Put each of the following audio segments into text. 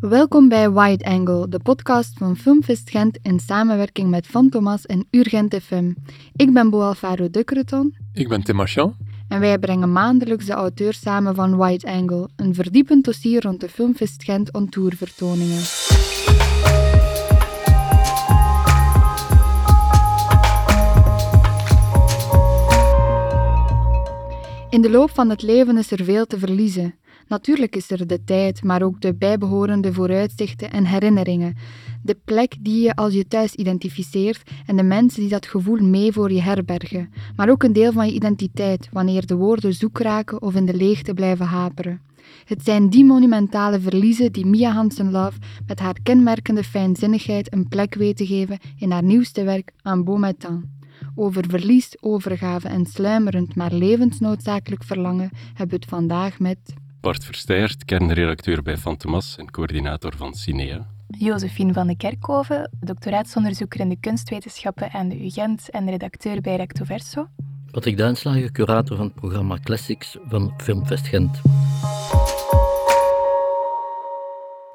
Welkom bij Wide Angle, de podcast van Filmfest Gent in samenwerking met Van Thomas en Urgent FM. Ik ben Bo Alfaro Ducreton. Ik ben Tim Marchand. En wij brengen maandelijks de auteurs samen van Wide Angle, een verdiepend dossier rond de Filmfest Gent on tour In de loop van het leven is er veel te verliezen. Natuurlijk is er de tijd, maar ook de bijbehorende vooruitzichten en herinneringen. De plek die je als je thuis identificeert en de mensen die dat gevoel mee voor je herbergen. Maar ook een deel van je identiteit wanneer de woorden zoek raken of in de leegte blijven haperen. Het zijn die monumentale verliezen die Mia Hansen-Love met haar kenmerkende fijnzinnigheid een plek weet te geven in haar nieuwste werk Aan Beau Matin. Over verlies, overgave en sluimerend maar levensnoodzakelijk verlangen hebben we het vandaag met... Bart Versteijert, kernredacteur bij Van Thomas en coördinator van Cinea. Josephine van de Kerkhoven, doctoraatsonderzoeker in de kunstwetenschappen aan de UGent en redacteur bij Recto Verso. Patrick Duinslager, curator van het programma Classics van Filmfest Gent.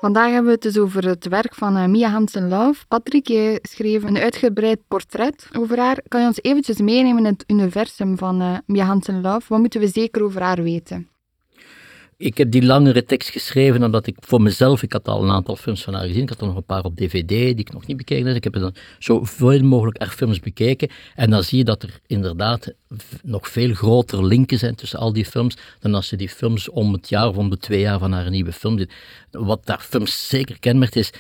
Vandaag hebben we het dus over het werk van uh, Mia Hansen-Love. Patrick, schreef een uitgebreid portret over haar. Kan je ons eventjes meenemen in het universum van uh, Mia Hansen-Love? Wat moeten we zeker over haar weten? Ik heb die langere tekst geschreven omdat ik voor mezelf, ik had al een aantal films van haar gezien, ik had er nog een paar op dvd die ik nog niet bekeken had. Ik heb dan zoveel mogelijk haar films bekeken en dan zie je dat er inderdaad nog veel grotere linken zijn tussen al die films dan als je die films om het jaar of om de twee jaar van haar nieuwe film ziet. Wat daar films zeker kenmerkt is,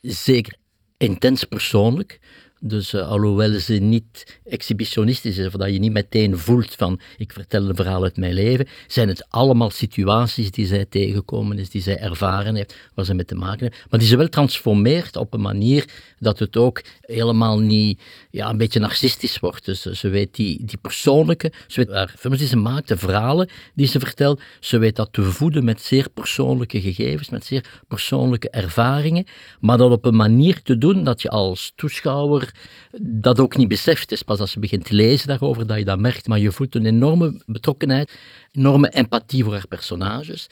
zeker intens persoonlijk. Dus uh, alhoewel ze niet exhibitionistisch is, of dat je niet meteen voelt van ik vertel een verhaal uit mijn leven, zijn het allemaal situaties die zij tegenkomen is, die zij ervaren heeft, waar ze mee te maken heeft, maar die ze wel transformeert op een manier dat het ook helemaal niet ja, een beetje narcistisch wordt. Dus uh, ze weet die, die persoonlijke, ze weet films die ze maakt, de verhalen die ze vertelt, ze weet dat te voeden met zeer persoonlijke gegevens, met zeer persoonlijke ervaringen, maar dat op een manier te doen dat je als toeschouwer dat ook niet beseft. Is pas als je begint te lezen daarover dat je dat merkt. Maar je voelt een enorme betrokkenheid, enorme empathie voor haar personages.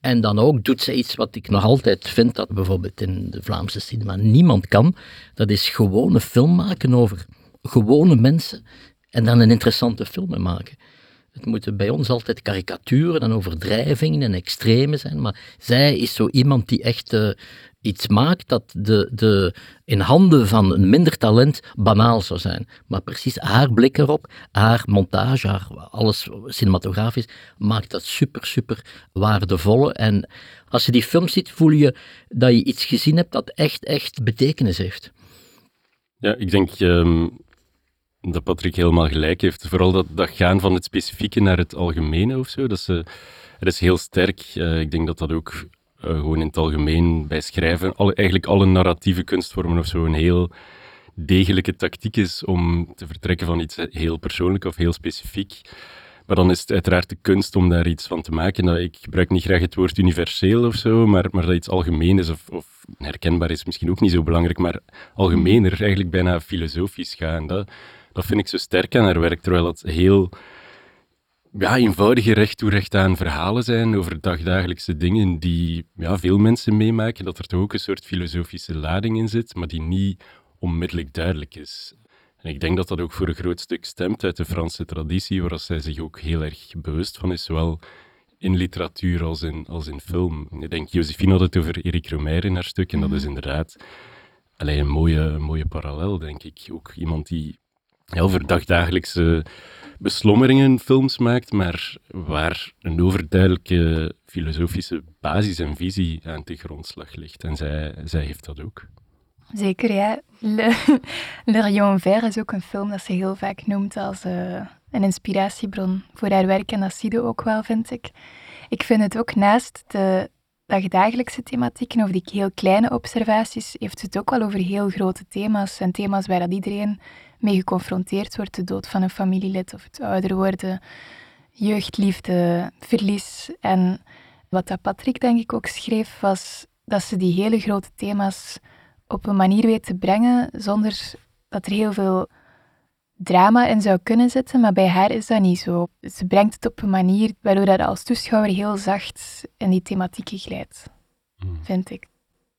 En dan ook doet ze iets wat ik nog altijd vind dat bijvoorbeeld in de Vlaamse cinema niemand kan. Dat is gewoon een film maken over gewone mensen en dan een interessante film maken. Het moeten bij ons altijd karikaturen en overdrijvingen en extreme zijn, maar zij is zo iemand die echt uh, iets maakt dat de, de, in handen van een minder talent banaal zou zijn. Maar precies haar blik erop, haar montage, haar, alles cinematografisch, maakt dat super, super waardevolle. En als je die film ziet, voel je dat je iets gezien hebt dat echt, echt betekenis heeft. Ja, ik denk um, dat Patrick helemaal gelijk heeft. Vooral dat, dat gaan van het specifieke naar het algemene of zo. Dat dat is heel sterk. Uh, ik denk dat dat ook uh, gewoon in het algemeen bij schrijven, alle, eigenlijk alle narratieve kunstvormen of zo, een heel degelijke tactiek is om te vertrekken van iets heel persoonlijk of heel specifiek. Maar dan is het uiteraard de kunst om daar iets van te maken. Ik gebruik niet graag het woord universeel of zo, maar, maar dat iets algemeen is of, of herkenbaar is misschien ook niet zo belangrijk, maar algemener, eigenlijk bijna filosofisch gaan. Dat, dat vind ik zo sterk aan haar werk, terwijl dat heel ja, eenvoudige recht toe recht aan verhalen zijn over dagdagelijkse dingen die ja, veel mensen meemaken, dat er toch ook een soort filosofische lading in zit, maar die niet onmiddellijk duidelijk is. En ik denk dat dat ook voor een groot stuk stemt uit de Franse traditie, waar zij zich ook heel erg bewust van is, zowel in literatuur als in, als in film. Ik denk, Josephine had het over Eric Romer in haar stuk, en dat is mhm. inderdaad alleen een mooie, mooie parallel, denk ik. Ook iemand die over dagdagelijkse beslommeringen films maakt, maar waar een overduidelijke filosofische basis en visie aan de grondslag ligt. En zij, zij heeft dat ook. Zeker, ja. Le, Le Vert is ook een film dat ze heel vaak noemt als uh, een inspiratiebron voor haar werk. En dat ook wel, vind ik. Ik vind het ook naast de dagdagelijkse thematieken of die heel kleine observaties, heeft het ook wel over heel grote thema's. En thema's waar dat iedereen mee geconfronteerd wordt. De dood van een familielid of het ouder worden, jeugdliefde, verlies. En wat dat Patrick denk ik ook schreef, was dat ze die hele grote thema's op een manier weet te brengen zonder dat er heel veel drama in zou kunnen zitten, maar bij haar is dat niet zo. Ze brengt het op een manier waardoor dat als toeschouwer heel zacht in die thematieken glijdt, hmm. vind ik.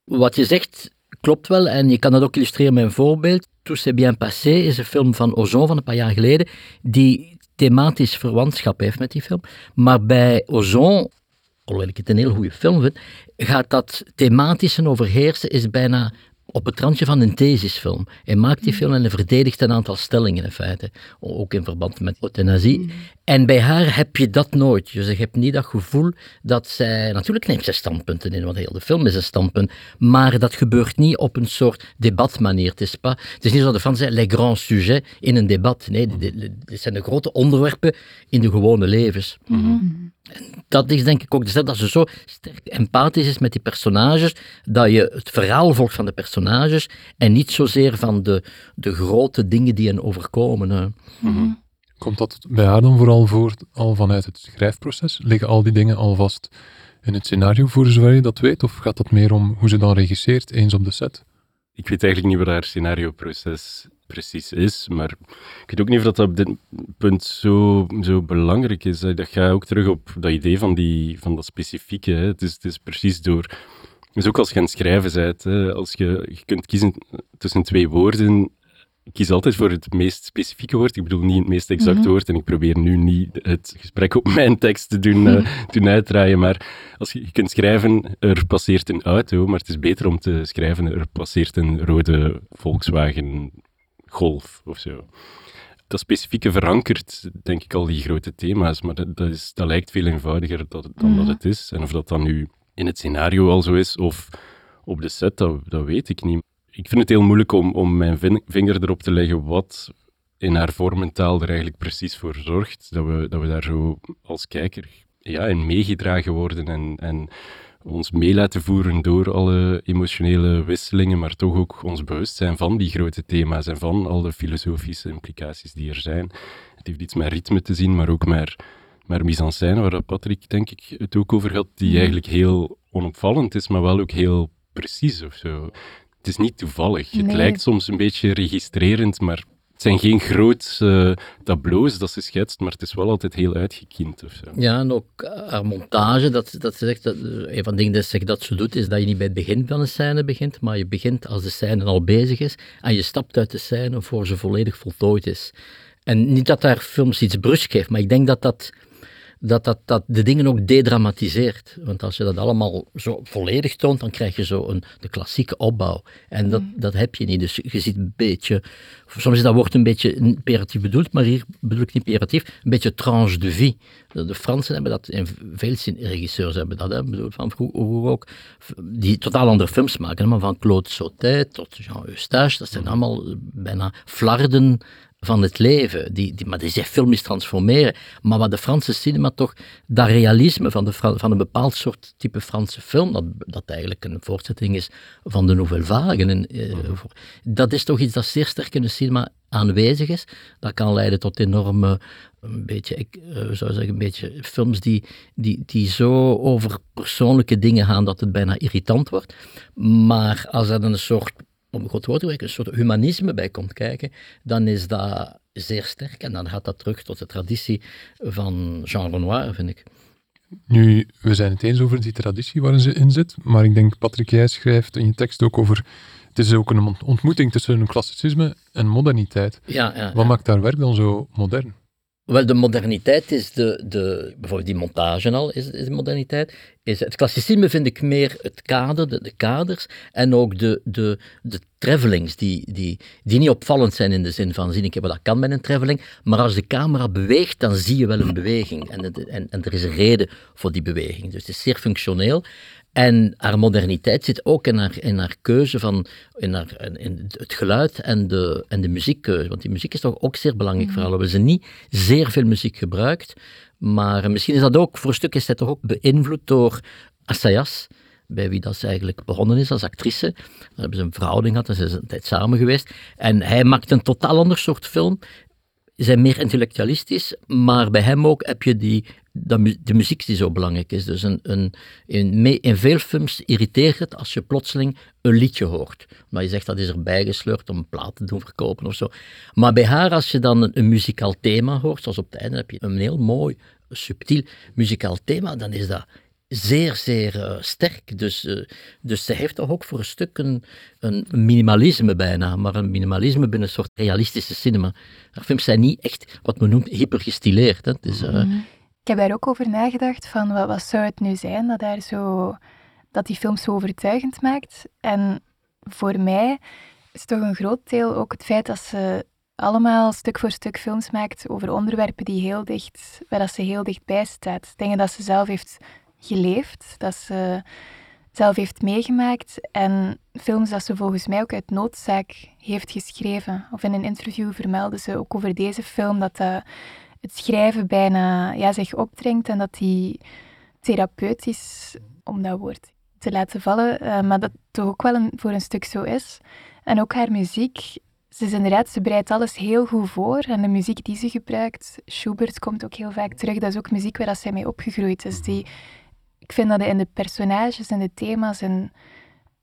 Wat je zegt klopt wel en je kan dat ook illustreren met een voorbeeld. Tout s'est bien passé is een film van Ozon van een paar jaar geleden, die thematisch verwantschap heeft met die film. Maar bij Ozon, hoewel ik het een heel goede film vind, gaat dat thematische overheersen is bijna op het randje van een thesisfilm. Hij maakt die film en hij verdedigt een aantal stellingen in feite, ook in verband met euthanasie. En bij haar heb je dat nooit. Dus je hebt niet dat gevoel dat zij... Natuurlijk neemt zij standpunten in, want heel de film is een standpunt. Maar dat gebeurt niet op een soort debatmanier. Het is, pas, het is niet zo de Fransen les grands sujets in een debat. Nee, dit zijn de grote onderwerpen in de gewone levens. Dat is denk ik ook de dat ze zo sterk empathisch is met die personages, dat je het verhaal volgt van de personages en niet zozeer van de, de grote dingen die hen overkomen. Mhm. Komt dat bij haar dan vooral voor al vanuit het schrijfproces? Liggen al die dingen al vast in het scenario voor zover je dat weet? Of gaat dat meer om hoe ze dan regisseert eens op de set? Ik weet eigenlijk niet wat haar scenarioproces precies is, maar ik weet ook niet of dat op dit punt zo, zo belangrijk is. Dat gaat ook terug op dat idee van, die, van dat specifieke. Hè. Het, is, het is precies door... Dus ook als je aan het schrijven bent, hè, als je, je kunt kiezen tussen twee woorden ik kies altijd voor het meest specifieke woord. Ik bedoel niet het meest exacte mhm. woord. En ik probeer nu niet het gesprek op mijn tekst te doen, uh, doen uitdraaien. Maar als je, je, kunt schrijven, er passeert een auto. Maar het is beter om te schrijven, er passeert een rode Volkswagen Golf of zo. Dat specifieke verankert, denk ik, al die grote thema's. Maar dat, dat, is, dat lijkt veel eenvoudiger dan, dan mm dat het is. En of dat dan nu in het scenario al zo is of op de set, dat, dat weet ik niet ik vind het heel moeilijk om, om mijn vinger erop te leggen wat in haar vormentaal er eigenlijk precies voor zorgt. Dat we, dat we daar zo als kijker ja, in meegedragen worden en, en ons mee laten voeren door alle emotionele wisselingen, maar toch ook ons bewust zijn van die grote thema's en van al de filosofische implicaties die er zijn. Het heeft iets met ritme te zien, maar ook met, met mise-en-scène, waar Patrick denk ik het ook over had, die mm. eigenlijk heel onopvallend is, maar wel ook heel precies of zo het is niet toevallig. Het lijkt soms een beetje registrerend, maar het zijn geen grote uh, tableaus dat ze schetst, maar het is wel altijd heel uitgekiend. Of zo. Ja, en ook eh, haar montage, dat, dat ze zegt, dat, eh, een van de dingen dat ze, dat ze doet, is dat je niet bij het begin van een scène begint, maar je begint als de scène al bezig is en je stapt uit de scène voor ze volledig voltooid is. En niet dat daar films iets brusk heeft, maar ik denk dat dat dat, dat dat de dingen ook dedramatiseert. Want als je dat allemaal zo volledig toont, dan krijg je zo een, de klassieke opbouw. En dat, mm. dat heb je niet. Dus je ziet een beetje, soms is dat woord een beetje imperatief bedoeld, maar hier bedoel ik niet imperatief, een beetje tranche de vie. De, Fransen hebben dat, en veel regisseurs hebben dat, hè, bedoel, van vroeger ook, die totaal andere films maken, maar van Claude Sautet tot Jean Eustache, dat zijn mm. allemaal bijna flarden van het leven, die, die, maar die zich filmisch transformeren. Maar wat de Franse cinema toch, dat realisme van, de, van een bepaald soort type Franse film, dat, dat eigenlijk een voortzetting is van de Nouvelle Vague, en, eh, mhm. dat is toch iets dat zeer sterk in de cinema aanwezig is. Dat kan leiden tot enorme, een beetje, ik uh, zou zeggen, een beetje films die, die, die zo over persoonlijke dingen gaan dat het bijna irritant wordt. Maar als dat een soort om goed woord te een soort humanisme bij komt kijken, dan is dat zeer sterk. En dan gaat dat terug tot de traditie van Jean Renoir, vind ik. Nu, we zijn het eens over die traditie waarin ze in zit, maar ik denk, Patrick, jij schrijft in je tekst ook over, het is ook een ontmoeting tussen een klassicisme en moderniteit. Ja, ja, Wat maakt daar werk dan zo modern? Wel, de moderniteit is de, de bijvoorbeeld die montage al, is, is de moderniteit. Is, het klassicisme vind ik meer het kader, de, de kaders en ook de, de, de travelings die, die, die niet opvallend zijn in de zin van zien ik wat dat kan met een traveling, maar als de camera beweegt, dan zie je wel een beweging en, en, en er is een reden voor die beweging. Dus het is zeer functioneel en haar moderniteit zit ook in haar, in haar keuze van in, haar, in het geluid en de, en de muziekkeuze. Want die muziek is toch ook zeer belangrijk voor haar. We hebben ze niet zeer veel muziek gebruikt. Maar misschien is dat ook, voor een stuk is zij toch ook beïnvloed door Assayas, bij wie dat ze eigenlijk begonnen is als actrice. Daar hebben ze een verhouding gehad en ze zijn een tijd samen geweest. En hij maakt een totaal ander soort film zijn meer intellectualistisch, maar bij hem ook heb je die, de muziek die zo belangrijk is. Dus een, een, in, veel films irriteert het als je plotseling een liedje hoort. Maar je zegt dat is erbij gesleurd om een plaat te doen verkopen of zo. Maar bij haar, als je dan een, muzikaal thema hoort, zoals op het einde heb je een heel mooi, subtiel muzikaal thema, dan is dat zeer, zeer eh, sterk. Dus, uh, dus ze heeft toch ook voor een stuk een, minimalisme bijna, maar een minimalisme binnen een soort realistische cinema. Films zijn niet echt wat men noemt hypergestileerd. Hè. Dus, uh, Ik heb daar ook over nagedacht van wat, zou het nu zijn dat, daar zo, dat die film zo overtuigend maakt. En voor mij is toch een groot deel ook het feit dat ze allemaal stuk voor stuk films maakt over onderwerpen die heel dicht, waar dat ze heel dichtbij staat. Dingen dat ze zelf heeft geleefd, dat ze zelf heeft meegemaakt en films dat ze volgens mij ook uit noodzaak heeft geschreven. Of in een interview vermeldde ze ook over deze film dat het schrijven bijna ja, zich opdringt en dat die therapeutisch, om dat woord te laten vallen, uh, maar dat toch ook wel een, voor een stuk zo is. En ook haar muziek, ze is ze bereidt alles heel goed voor. En de muziek die ze gebruikt, Schubert komt ook heel vaak terug, dat is ook muziek waar zij mee opgegroeid is. Die, ik vind dat hij in de personages en de thema's en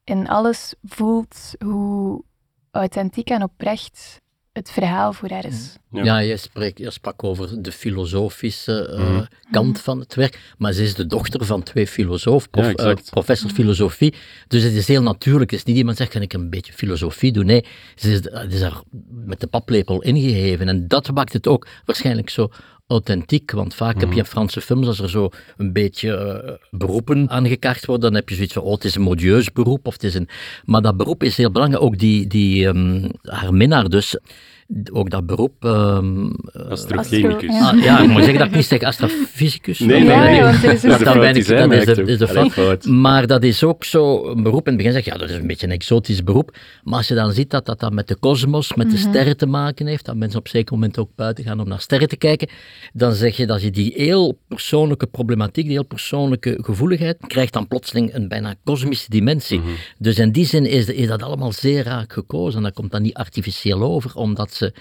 in alles voelt hoe authentiek en oprecht het verhaal voor haar is. Ja, je, spreekt, je sprak over de filosofische uh, kant van het werk, maar ze is de dochter van twee filosofen, prof, ja, uh, professor filosofie, dus het is heel natuurlijk. Het is niet iemand zegt, kan ik een beetje filosofie doen? Nee, ze is, het is daar met de paplepel ingegeven en dat maakt het ook waarschijnlijk zo authentiek. Want vaak heb je in Franse films, als er zo een beetje uh, beroepen aangekaart worden, dan heb je zoiets van, oh, het is een modieus beroep. Of het is een... Maar dat beroep is heel belangrijk. Ook die, die um, haar minnaar dus, ook dat beroep... Um, Astrochemicus. Astro, ja. ja. ik moet zeggen dat ik niet zeg astrofysicus. Nee, nee, nee. nee. dat is dat is de, is de fout. Maar dat is ook zo een beroep. In het begin zeg je, ja, dat is een beetje een exotisch beroep. Maar als je dan ziet dat dat dan met de kosmos, met de mm -hmm. sterren te maken heeft, dat mensen op een zeker moment ook buiten gaan om naar sterren te kijken, dan zeg je dat je die heel persoonlijke problematiek, die heel persoonlijke gevoeligheid, krijgt dan plotseling een bijna kosmische dimensie. Mm -hmm. Dus in die zin is, is dat allemaal zeer raak gekozen. En dat komt dan niet artificieel over, omdat ze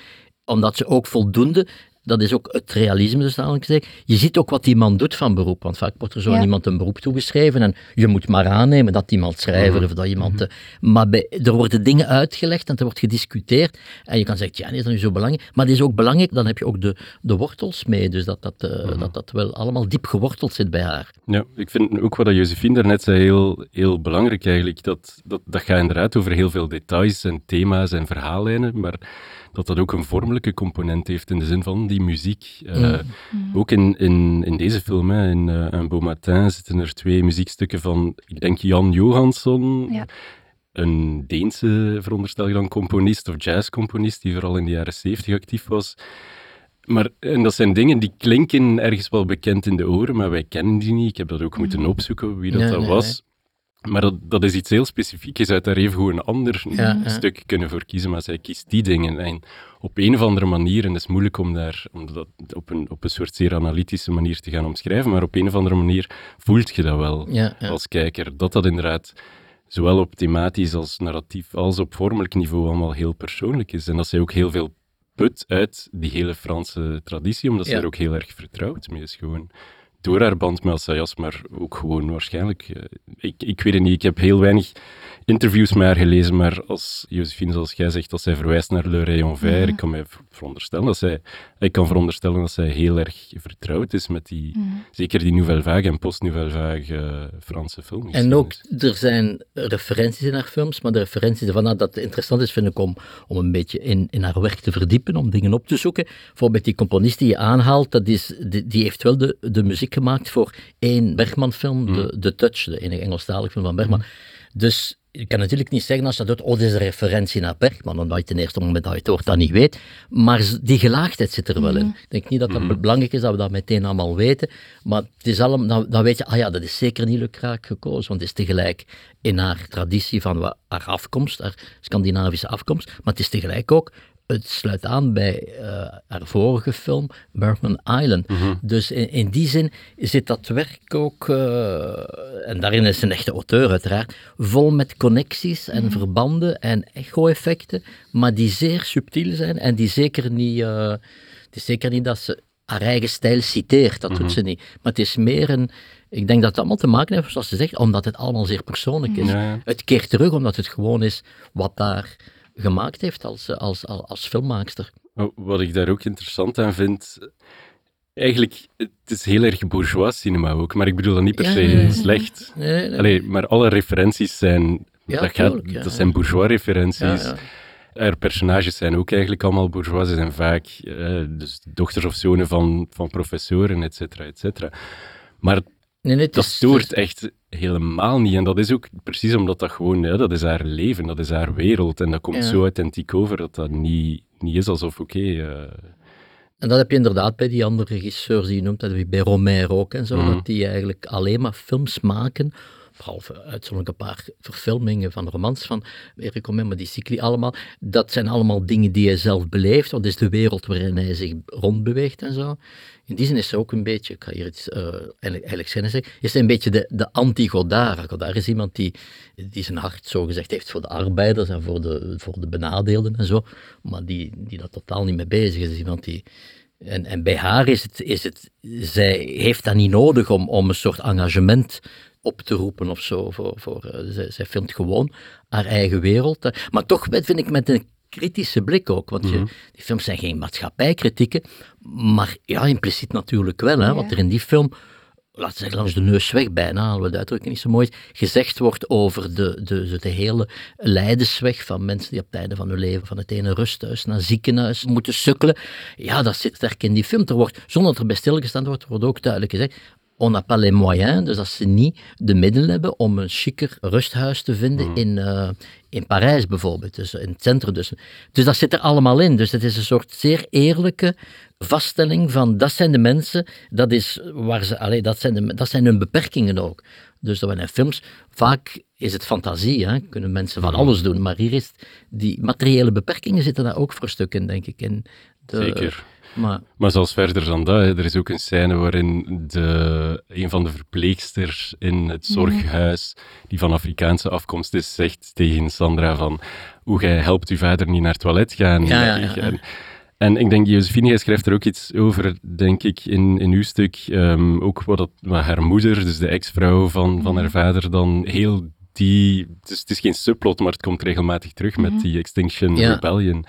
omdat ze ook voldoende dat is ook het realisme, dus eigenlijk gezegd. Je ziet ook wat die man doet van beroep, want vaak wordt er zo aan iemand een beroep toegeschreven en je moet maar aannemen dat iemand schrijver mhm. of dat iemand... Mm maar bij, er worden dingen uitgelegd en er wordt gediscuteerd en je kan zeggen, ja, is dat nu zo belangrijk? Maar het is ook belangrijk, dan heb je ook de, de wortels mee, dus dat dat, uh, dat dat wel allemaal diep geworteld zit bij haar. Ja, ik vind ook wat Josephine daarnet zei heel, heel belangrijk eigenlijk, dat, dat, dat gaat inderdaad over heel veel details en thema's en verhaallijnen, maar dat dat ook een vormelijke component heeft in de zin van die muziek. Uh, Ook in, in, in deze film, hè, in uh, Un Beau Matin, zitten er twee muziekstukken van, ik denk Jan Johansson, ja. een Deense, veronderstel je dan, componist of jazzcomponist, die vooral in de jaren zeventig actief was. Maar, en dat zijn dingen die klinken ergens wel bekend in de oren, maar wij kennen die niet. Ik heb dat ook moeten mhm. opzoeken, wie dat was. Maar dat, dat is iets heel specifiek. Je zou daar even goed een ander ja, stuk kunnen voor kiezen, maar zij kiest die dingen. En op een of andere manier, en het is moeilijk om daar om dat op, een, op een soort zeer analytische manier te gaan omschrijven, maar op een of andere manier voelt je dat wel ja, als kijker. Dat dat inderdaad zowel op thematisch als narratief als op vormelijk niveau allemaal heel persoonlijk is. En dat zij ook heel veel put uit die hele Franse traditie, omdat ze er ook heel erg vertrouwd mee is. Gewoon door haar band met Assayas, maar ook gewoon waarschijnlijk. Uh, ik, ik weet het niet, ik heb heel weinig interviews met haar gelezen, maar als Josephine, zoals jij zegt, als zij verwijst naar Le Rayon Vert, ik kan mij veronderstellen dat zij, ik kan veronderstellen dat zij heel erg vertrouwd is met die, mm. zeker die Nouvelle Vague en post-Nouvelle Vague uh, Franse films. En ook, er zijn referenties in haar films, maar de referenties ervan dat het interessant is, vind ik, om, om een beetje in, in haar werk te verdiepen, om dingen op te zoeken. Bijvoorbeeld die componist die je aanhaalt, dat is, die, die heeft wel de, de muziek gemaakt voor één Bergman-film, mm. de, de Touch, de enige Engelstalige film van Bergman. Mm. Dus je kan natuurlijk niet zeggen als je dat doet, oh, dit is een referentie naar Bergman, omdat je ten eerste moment dat je het hoort dat niet weet. Maar die gelaagdheid zit er wel in. Mhm. Ik denk niet dat het mm belangrijk is dat we dat meteen allemaal weten, maar het is allemaal, dan, dan weet je, ah ja, dat is zeker niet lukraak gekozen, want het is tegelijk in haar traditie van haar afkomst, haar Scandinavische afkomst, maar het is tegelijk ook het sluit aan bij uh, haar vorige film, Bergman Island. Mhm. Dus in, in, die zin zit dat werk ook, uh, en daarin is een echte auteur uiteraard, vol met connecties en mhm. verbanden en echo-effecten, maar die zeer subtiel zijn en die zeker niet, uh, het is zeker niet dat ze haar eigen stijl citeert, dat doet mhm. ze niet. Maar het is meer een, ik denk dat het allemaal te maken heeft, zoals ze zegt, omdat het allemaal zeer persoonlijk is. Het keert terug omdat het gewoon is wat daar gemaakt heeft als, als, als, als filmmaakster. Wat ik daar ook interessant aan vind, Eigenlijk, het is heel erg bourgeois cinema ook, maar ik bedoel dat niet per se ja, slecht. Nee, nee. Allee, maar alle referenties zijn, Ja, dat, gaat, tuurlijk, ja, dat zijn bourgeois-referenties. Ja, ja. Er personages zijn ook eigenlijk allemaal bourgeois. Ze zijn vaak eh, dus dochters of zonen van, van professoren, et cetera, et cetera. Maar dat stoort echt helemaal niet. En dat is ook precies omdat dat gewoon, ja, dat is haar leven, dat is haar wereld. En dat komt Ja. zo authentiek over dat dat niet, niet is alsof, oké, eh, En dat heb je inderdaad bij die andere regisseurs die je noemt, dat heb je bij Romero ook en zo, Mhm. dat die eigenlijk alleen maar films maken, behalve uitzonderlijk een paar verfilmingen van romans van Eric Romer, maar die cycli allemaal, dat zijn allemaal dingen die hij zelf beleeft, want het is de wereld waarin hij zich rondbeweegt en zo. In die zin is ze ook een beetje, ik ga hier iets eh, eigenlijk, zeggen, is hij een beetje de, de anti-Godard. Godard is iemand die, die zijn hart zo gezegd heeft voor de arbeiders en voor de, voor de benadeelden en zo, maar die, die daar totaal niet mee bezig is. iemand die, en, en bij haar is het, is het, zij heeft dat niet nodig om, om een soort engagement op te roepen of zo. Voor, voor, eh, zij, zij filmt gewoon haar eigen wereld. Maar toch vind ik met een kritische blik ook, want je, die films zijn geen maatschappijkritieken, maar ja, impliciet natuurlijk wel, hè, Ja. want er in die film laten we zeggen, langs de neus weg bijna, alhoewel de uitdrukking niet zo mooi is, gezegd wordt over de, de, de hele lijdensweg van mensen die op het einde van hun leven van het ene rusthuis naar ziekenhuis moeten sukkelen. Ja, dat zit sterk in die film. Er wordt, zonder dat er bij stilgestaan wordt, wordt ook duidelijk gezegd, on n'a pas les moyens, dus als ze niet de middelen hebben om een chiquer rusthuis te vinden in, eh, in Parijs bijvoorbeeld, dus in het centrum. Dus. dus dat zit er allemaal in. Dus het is een soort zeer eerlijke vaststelling van dat zijn de mensen, dat, is waar ze, allee, dat, zijn de, dat zijn hun beperkingen ook. Dus dat we in films, vaak is het fantasie, hè, kunnen mensen van alles doen, maar hier is die materiële beperkingen zitten daar ook voor een stuk in, denk ik. In de, zeker. Maar, Maar zelfs verder dan dat, hè, er is ook een scène waarin de, een van de verpleegsters in het zorghuis, die van Afrikaanse afkomst is, zegt tegen Sandra van hoe jij helpt uw vader niet naar het toilet gaan. Ja, ja, ja, ja. En, en ik denk, Josephine, jij schrijft er ook iets over, denk ik, in, in uw stuk. ehm, ook wat, dat, wat haar moeder, dus de ex-vrouw van, van haar vader, dan heel die... Het is, het is geen subplot, maar het komt regelmatig terug met die Extinction Ja. Rebellion.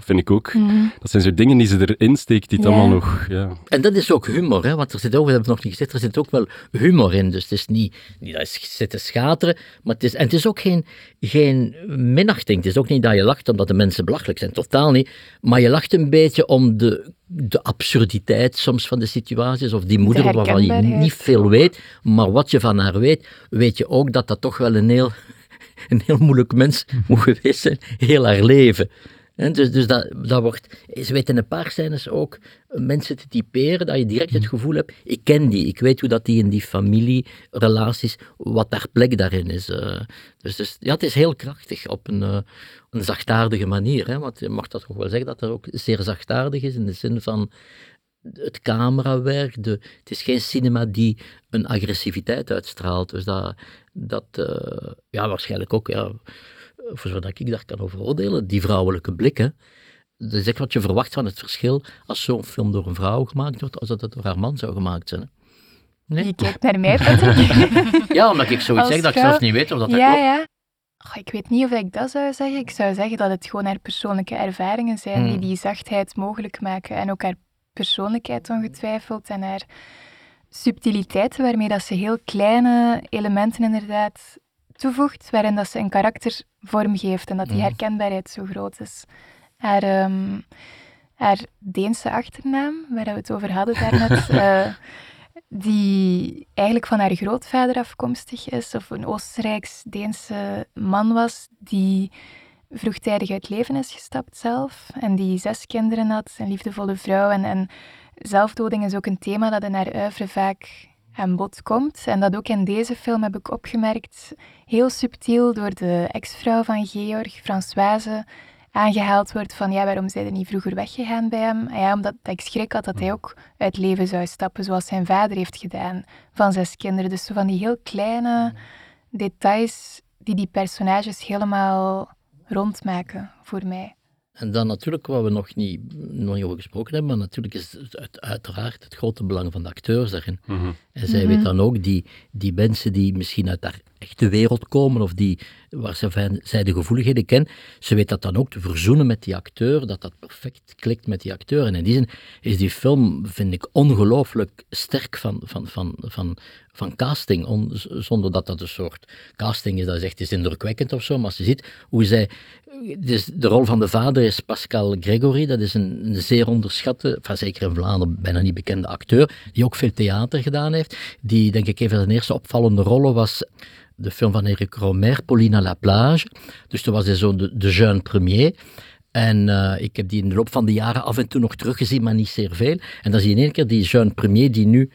Vind ik ook. Mhm. Dat zijn zo dingen die ze erin steekt, die het Ja. allemaal nog... Ja, En dat is ook humor, hè? want er zit ook, we hebben het nog niet gezegd, er zit ook wel humor in. Dus het is niet, niet dat je zit te schateren, maar het is, en het is ook geen, geen minachting. Het is ook niet dat je lacht omdat de mensen belachelijk zijn, totaal niet. Maar je lacht een beetje om de, de absurditeit soms van de situaties, of die moeder waarvan je niet veel weet, maar wat je van haar weet, weet je ook dat dat toch wel een heel, een heel moeilijk mens moet geweest zijn, heel haar leven. Dus dus dat, dat wordt, ze weten een paar scènes ook mensen te typeren, dat je direct het gevoel hebt, ik ken die, ik weet hoe dat die in die familierelaties, wat daar plek daarin is. eh. dus, dus ja, het is heel krachtig op een, eh, een zachtaardige manier, hè, want je mag dat toch wel zeggen dat het ook zeer zachtaardig is, in de zin van het camerawerk, de, het is geen cinema die een agressiviteit uitstraalt, dus dat, dat eh, ja, waarschijnlijk ook, ja, voor zover ik daar kan over oordelen, die vrouwelijke blik, hè. Dat is echt wat je verwacht van het verschil als zo'n film door een vrouw gemaakt wordt, als dat het door haar man zou gemaakt zijn. hè. Nee? Je kijkt naar mij, Patrick. Ja, omdat ik zoiets Als zeg dat ik vrouw- zelf niet weet of dat, dat ja, klopt. ja. Goh, ik weet niet of ik dat zou zeggen. Ik zou zeggen dat het gewoon haar persoonlijke ervaringen zijn die Hmm. die zachtheid mogelijk maken. En ook haar persoonlijkheid ongetwijfeld en haar subtiliteiten waarmee dat ze heel kleine elementen inderdaad toevoegt, waarin dat ze een karakter vormgeeft en dat die Hmm. herkenbaarheid zo groot is. Haar, ehm, haar Deense achternaam, waar we het over hadden daarnet, eh, die eigenlijk van haar grootvader afkomstig is, of een Oostenrijks-Deense man was, die vroegtijdig uit leven is gestapt zelf, en die zes kinderen had, een liefdevolle vrouw. En, en zelfdoding is ook een thema dat in haar oeuvre vaak aan bod komt. En dat ook in deze film heb ik opgemerkt, heel subtiel door de ex-vrouw van Georg, Françoise, aangehaald wordt van ja, waarom zijn er niet vroeger weggegaan bij hem? En ja, omdat dat ik schrik had dat hij ook uit leven zou stappen, zoals zijn vader heeft gedaan, van zes kinderen. Dus zo van die heel kleine details die die personages helemaal rondmaken voor mij. En dan natuurlijk, wat we nog niet, nog niet over gesproken hebben, maar natuurlijk is het uit- uiteraard het grote belang van de acteurs daarin. Mhm. En zij Mhm. weet dan ook die, die mensen die misschien uit haar echte wereld komen, of die waar ze, zij de gevoeligheden kent. Ze weet dat dan ook te verzoenen met die acteur, dat dat perfect klikt met die acteur. En in die zin is die film, vind ik, ongelooflijk sterk van, van, van, van, van casting, zonder dat dat een soort casting is, dat is echt is indrukwekkend of zo, maar als je ziet hoe zij, dus de rol van de vader is Pascal Gregory, dat is een, een zeer onderschatte, van zeker in Vlaanderen bijna niet bekende acteur, die ook veel theater gedaan heeft, die denk ik een van zijn eerste opvallende rollen was de film van Eric Romer, Paulina La Plage, dus toen was hij zo de, jeune premier, en uh, ik heb die in de loop van de jaren af en toe nog teruggezien, maar niet zeer veel. En dan zie je in één keer die jeune premier die nu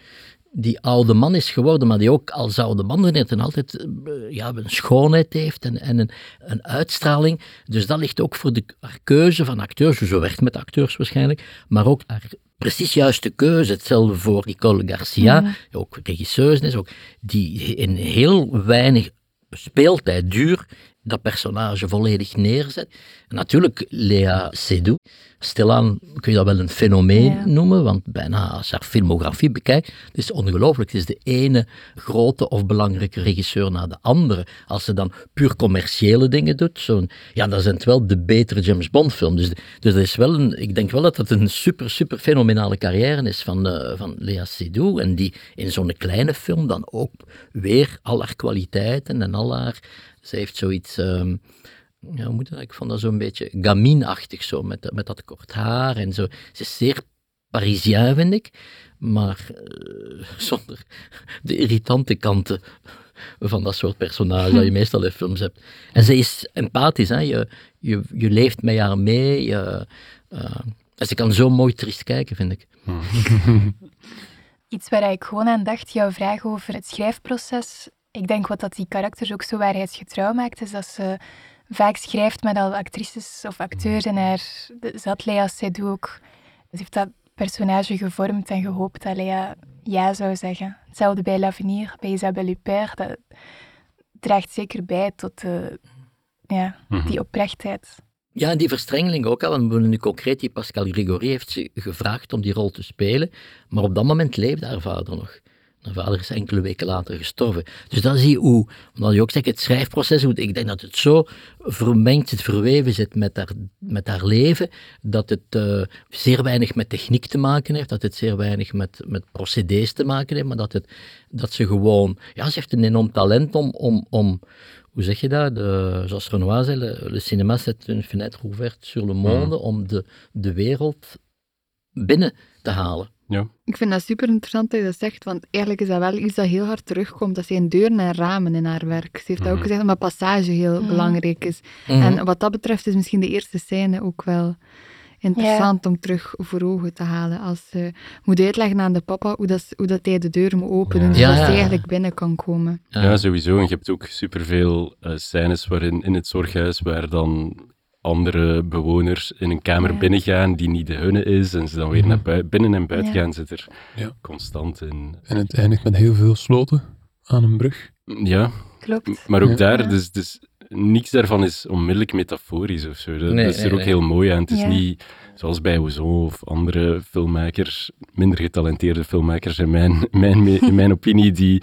die oude man is geworden, maar die ook als oude man net en altijd eh, ja, een schoonheid heeft en, en een, een, uitstraling. Dus dat ligt ook voor de haar keuze van acteurs, zo werkt met acteurs waarschijnlijk, maar ook haar precies juiste keuze. Hetzelfde voor Nicole Garcia, die ook regisseuse is, ook, die in heel weinig speeltijd duur dat personage volledig neerzet. En natuurlijk, Lea Seydoux, stilaan kun je dat wel een fenomeen noemen, want bijna als je haar filmografie bekijkt, het is ongelooflijk. Het is de ene grote of belangrijke regisseur na de andere. Als ze dan puur commerciële dingen doet, zo'n, ja, dan zijn het wel de betere James Bond film. Dus, dus dat is wel een, ik denk wel dat het een super, super fenomenale carrière is van, uh, van Lea Seydoux, en die in zo'n kleine film dan ook weer al haar kwaliteiten en al haar ze heeft zoiets, um, ja, hoe moet dat? ik vond dat zo'n beetje gaminachtig zo, met, met dat kort haar en zo. Ze is zeer Parisien, vind ik, maar uh, zonder de irritante kanten van dat soort personage dat je meestal in films hebt. En ze is empathisch, hè? Je, je, je leeft met haar mee. Je, uh, en ze kan zo mooi triest kijken, vind ik. Iets waar ik gewoon aan dacht, jouw vraag over het schrijfproces ik denk wat dat die karakters ook zo waarheidsgetrouw maakt, is dat ze vaak schrijft met al actrices of acteurs en haar... Ze had Lea Seydoux ook... Ze heeft dat personage gevormd en gehoopt dat Lea ja zou zeggen. Hetzelfde bij L'Avenir, bij Isabelle Huppert. Dat draagt zeker bij tot de, ja, mhm. die oprechtheid. Ja, en die verstrengeling ook al. Want nu concreet, die Pascal Grigory heeft ze gevraagd om die rol te spelen. Maar op dat moment leefde haar vader nog. Mijn vader is enkele weken later gestorven. Dus dan zie je hoe, omdat je ook zegt, het schrijfproces, ik denk dat het zo vermengd zit, verweven zit met haar, met haar leven, dat het uh, zeer weinig met techniek te maken heeft, dat het zeer weinig met, met procedés te maken heeft, maar dat, het, dat ze gewoon, ja, ze heeft een enorm talent om, om, om hoe zeg je dat, de, zoals Renoir zei, le, le cinéma c'est une fenêtre ouverte sur le monde, mm. om de, de wereld binnen te halen. Ja. Ik vind dat super interessant dat je dat zegt, want eigenlijk is dat wel iets dat heel hard terugkomt. Dat zijn deuren en ramen in haar werk. Ze heeft mm ook mhm. gezegd dat passage heel mhm. belangrijk is. Mhm. En wat dat betreft is misschien de eerste scène ook wel interessant om terug voor ogen te halen. Als ze moet uitleggen aan de papa hoe, dat, hoe dat hij de deur moet openen, zodat ze eigenlijk binnen kan komen. Ja, sowieso. En je hebt ook superveel uh, scènes waarin in het zorghuis waar dan andere bewoners in een kamer binnengaan die niet de hunne is en ze dan weer mhm. naar binnen en buiten gaan, zit er constant in. En het eindigt met heel veel sloten aan een brug. Ja, klopt. Maar ook daar, dus, dus niets daarvan is onmiddellijk metaforisch of zo. Dat, is er ook heel mooi aan. Het is niet zoals bij Ozon of andere filmmakers, minder getalenteerde filmmakers in mijn, mijn, in mijn opinie, die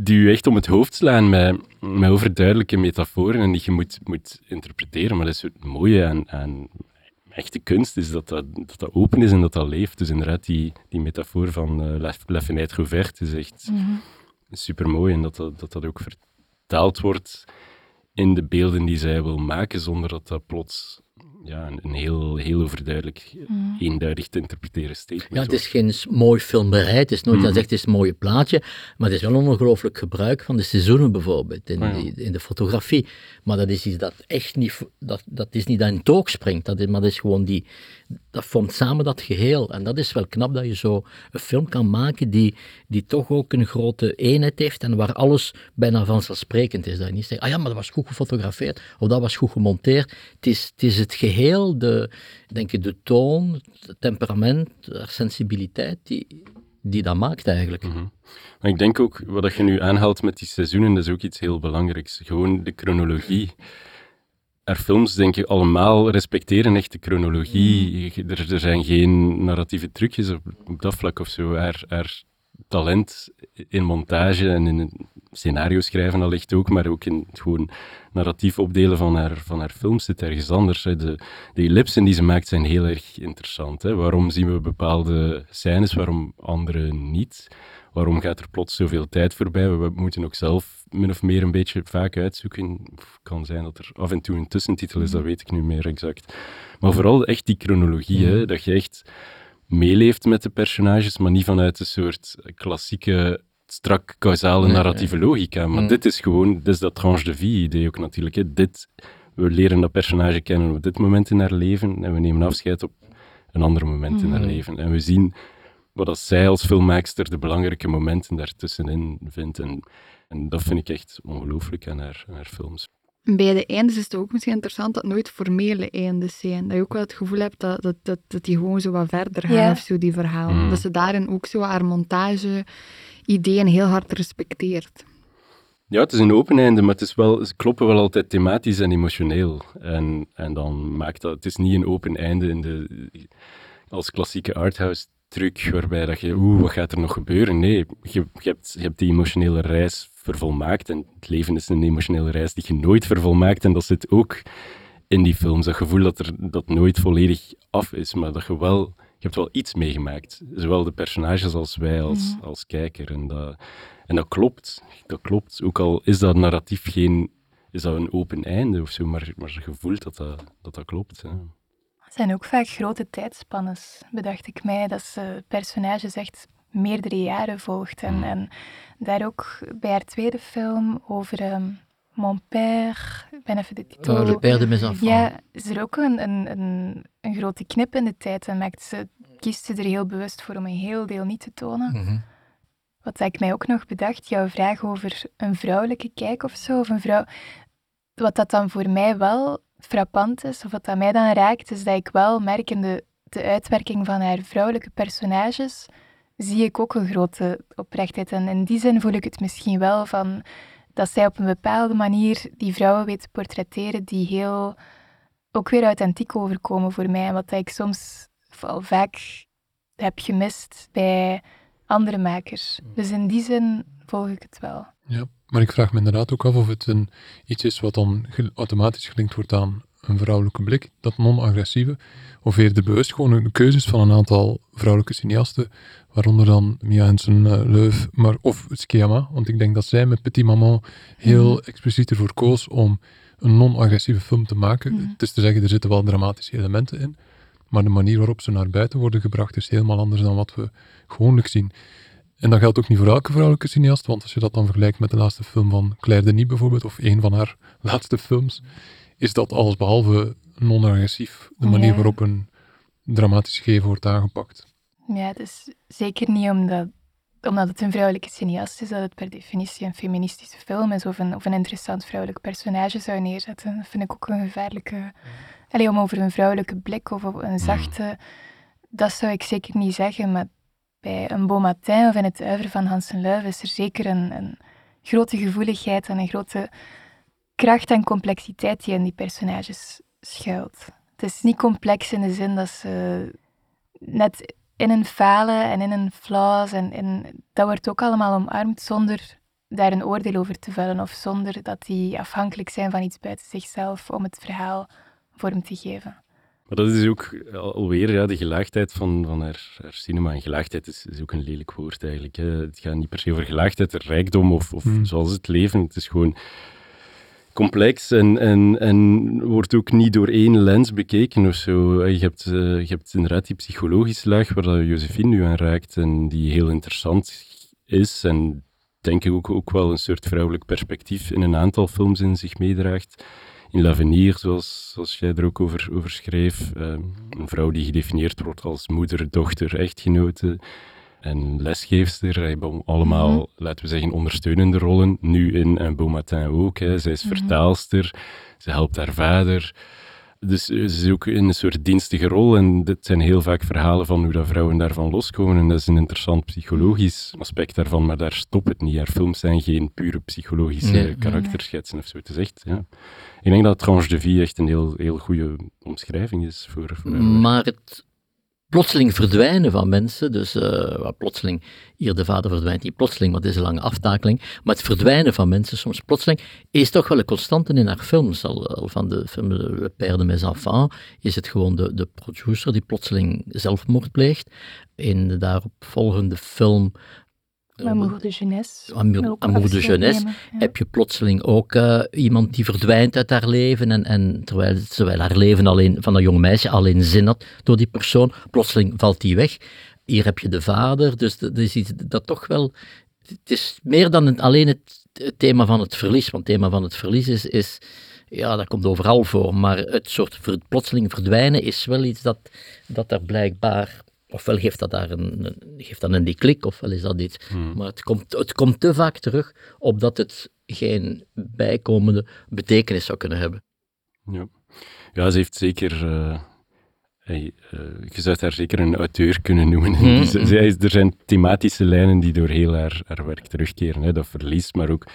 die u echt om het hoofd slaan met, met overduidelijke metaforen en die je moet, moet interpreteren. Maar dat is het mooie aan, aan echte kunst, is dat dat, dat dat open is en dat dat leeft. Dus inderdaad, die, die metafoor van uh, La, La Fenêtre is echt mm super mooi en dat dat, dat dat ook vertaald wordt in de beelden die zij wil maken, zonder dat dat plots ja, een, heel, heel overduidelijk, mm. eenduidig te interpreteren statement. Ja, het is geen mooi filmberij, het is nooit mm. dat zegt het is een mooie plaatje, maar het is wel een ongelooflijk gebruik van de seizoenen bijvoorbeeld, in, die, in de fotografie. Maar dat is iets dat echt niet, dat, dat is niet dat in toog springt, dat is, maar dat is gewoon die, dat vormt samen dat geheel. En dat is wel knap dat je zo een film kan maken die, die toch ook een grote eenheid heeft en waar alles bijna vanzelfsprekend is. Dat je niet zegt, ah ja, maar dat was goed gefotografeerd of dat was goed gemonteerd. Het is het, is het geheel, de, denk ik, de toon, het temperament, de sensibiliteit die, die dat maakt eigenlijk. Mhm. Maar ik denk ook, wat je nu aanhaalt met die seizoenen, dat is ook iets heel belangrijks. Gewoon de chronologie haar films, denk ik, allemaal respecteren echt de chronologie. Er, er zijn geen narratieve trucjes op, op dat vlak of zo. Haar, haar talent in montage en in scenario schrijven allicht ook, maar ook in het gewoon narratief opdelen van haar, van haar films zit ergens anders. Hè. De, de ellipsen die ze maakt zijn heel erg interessant. Hè. Waarom zien we bepaalde scènes, waarom andere niet? Waarom gaat er plots zoveel tijd voorbij? We moeten ook zelf min of meer een beetje vaak uitzoeken. Het kan zijn dat er af en toe een tussentitel is, dat weet ik nu meer exact. Maar vooral echt die chronologie, hè, dat je echt meeleeft met de personages, maar niet vanuit een soort klassieke strak causale Nee, narratieve logica. Maar Mm. dit is gewoon, dit is dat tranche de vie-idee ook natuurlijk. Hè. Dit, we leren dat personage kennen op dit moment in haar leven en we nemen afscheid op een ander moment in haar Mm. leven. En we zien wat als zij als filmmaakster de belangrijke momenten daartussenin vindt. En, en dat vind ik echt ongelooflijk aan haar, aan haar films. Bij de eindes is het ook misschien interessant dat het nooit formele eindes zijn. Dat je ook wel het gevoel hebt dat, dat, dat, dat die gewoon zo wat verder gaan of zo, die verhalen. Mm. Dat ze daarin ook zo haar montage-ideeën heel hard respecteert. Ja, het is een open einde, maar het is wel, ze kloppen wel altijd thematisch en emotioneel. En, en dan maakt dat, het is niet een open einde in de, als klassieke arthouse truc, waarbij dat je, oeh, wat gaat er nog gebeuren? Nee, je, je, hebt, je hebt die emotionele reis vervolmaakt en het leven is een emotionele reis die je nooit vervolmaakt en dat zit ook in die films, dat gevoel dat er dat nooit volledig af is, maar dat je wel, je hebt wel iets meegemaakt. Zowel de personages als wij als, als kijker. En dat, en dat klopt, dat klopt. Ook al is dat narratief geen, is dat een open einde of zo, maar, maar je voelt dat dat, dat, dat klopt. Hè. Zijn ook vaak grote tijdspannes, bedacht ik mij, dat ze personages echt meerdere jaren volgt. En, Mm. en daar ook bij haar tweede film over ehm Mon Père, ik ben even de titel... Oh, Le Père de mes enfants. Ja, is er ook een, een, een, een grote knip in de tijd en maakt ze, kiest ze er heel bewust voor om een heel deel niet te tonen. Mhm. Wat ik mij ook nog bedacht, jouw vraag over een vrouwelijke kijk of zo, of een vrouw... Wat dat dan voor mij wel frappant is, of wat dat mij dan raakt, is dat ik wel merk in de, de uitwerking van haar vrouwelijke personages, zie ik ook een grote oprechtheid. En in die zin voel ik het misschien wel van dat zij op een bepaalde manier die vrouwen weet te portretteren die heel ook weer authentiek overkomen voor mij. En wat ik soms al vaak heb gemist bij andere makers. Dus in die zin volg ik het wel. Ja, maar ik vraag me inderdaad ook af of het een, iets is wat dan automatisch gelinkt wordt aan een vrouwelijke blik, dat non-agressieve, of eerder bewust gewoon een keuze is van een aantal vrouwelijke cineasten, waaronder dan Mia Hansen, uh, Leuf, maar, of Schema, want ik denk dat zij met Petit Maman heel Mhm. expliciet ervoor koos om een non-agressieve film te maken. Mhm. Het is te zeggen, er zitten wel dramatische elementen in, maar de manier waarop ze naar buiten worden gebracht is helemaal anders dan wat we gewoonlijk zien. En dat geldt ook niet voor elke vrouwelijke cineast, want als je dat dan vergelijkt met de laatste film van Claire Denis bijvoorbeeld, of een van haar laatste films, is dat alles behalve non-agressief, de manier Ja. waarop een dramatisch gegeven wordt aangepakt. Ja, het is zeker niet omdat, omdat het een vrouwelijke cineast is, dat het per definitie een feministische film is of een, of een interessant vrouwelijk personage zou neerzetten. Dat vind ik ook een gevaarlijke... Allee, om over een vrouwelijke blik of een zachte... Dat zou ik zeker niet zeggen, maar bij een Beau Matin of in het uiver van Hansen Luif is er zeker een, een grote gevoeligheid en een grote kracht en complexiteit die in die personages schuilt. Het is niet complex in de zin dat ze net in een falen en in een flaws en in, dat wordt ook allemaal omarmd zonder daar een oordeel over te vellen of zonder dat die afhankelijk zijn van iets buiten zichzelf om het verhaal vorm te geven. Maar dat is ook al- alweer ja, de gelaagdheid van, van haar, haar cinema. En gelaagdheid is, is ook een lelijk woord eigenlijk. Hè. Het gaat niet per se over gelaagdheid, rijkdom of, of Hmm. zoals het leven. Het is gewoon complex en, en, en wordt ook niet door één lens bekeken of zo. Je hebt, eh, je hebt inderdaad die psychologische laag waar dat Josephine nu aan raakt en die heel interessant is en denk ik ook, ook wel een soort vrouwelijk perspectief in een aantal films in zich meedraagt. In L'Avenir, zoals, zoals jij er ook over, over schreef, eh, een vrouw die gedefinieerd wordt als moeder, dochter, echtgenote en lesgeefster. Heeft allemaal, Mhm. laten we zeggen, ondersteunende rollen. Nu in een Beau Matin ook. Hè. Zij is Mhm. vertaalster, ze helpt haar vader. Dus eh, ze is ook in een soort dienstige rol. En dit zijn heel vaak verhalen van hoe dat vrouwen daarvan loskomen. En dat is een interessant psychologisch aspect daarvan. Maar daar stopt het niet. Haar films zijn geen pure psychologische Nee. karakterschetsen of zo. Het is echt, ja. Ik denk dat Tranche de Vie echt een heel, heel goede omschrijving is voor, voor. Maar het, plotseling verdwijnen van mensen. Dus uh, plotseling, hier de vader verdwijnt niet plotseling, want het is een lange aftakeling. Maar het verdwijnen van mensen, soms plotseling, is toch wel een constante in haar films. Al, van de film Le Père de mes enfants is het gewoon de, de producer die plotseling zelfmoord pleegt. In de daaropvolgende film Amour de jeunesse. Amour, de jeunesse. Heb je plotseling ook uh, iemand die verdwijnt uit haar leven. En, en terwijl, terwijl haar leven alleen, van een jong meisje alleen zin had door die persoon, plotseling valt die weg. Hier heb je de vader. Dus dat is iets dat toch wel. Het is meer dan alleen het, thema van het verlies. Want het thema van het verlies is, is ja, dat komt overal voor. Maar het soort plotseling verdwijnen is wel iets dat, dat er blijkbaar ofwel geeft dat daar een, geeft dat een die ofwel is dat iets. Hmm. Maar het komt, het komt te vaak terug, opdat het geen bijkomende betekenis zou kunnen hebben. Ja, ja ze heeft zeker... Uh, hey, uh, je zou haar zeker een auteur kunnen noemen. Hmm. Zij, er zijn thematische lijnen die door heel haar, haar werk terugkeren. Hè? Dat verlies, maar ook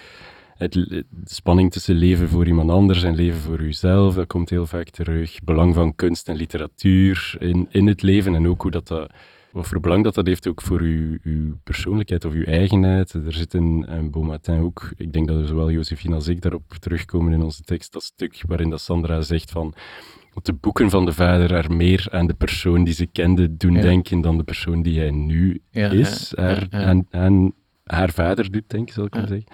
het, de spanning tussen leven voor iemand anders en leven voor uzelf, dat komt heel vaak terug. Belang van kunst en literatuur in, in het leven en ook hoe dat, dat wat voor belang dat dat heeft ook voor uw, uw persoonlijkheid of uw eigenheid. Er zit in, in Beaumatin ook, ik denk dat zowel Josephine als ik daarop terugkomen in onze tekst, dat stuk waarin dat Sandra zegt van de boeken van de vader er meer aan de persoon die ze kende doen denken dan de persoon die hij nu is. Haar, aan, aan, haar vader doet denken, zal ik maar zeggen.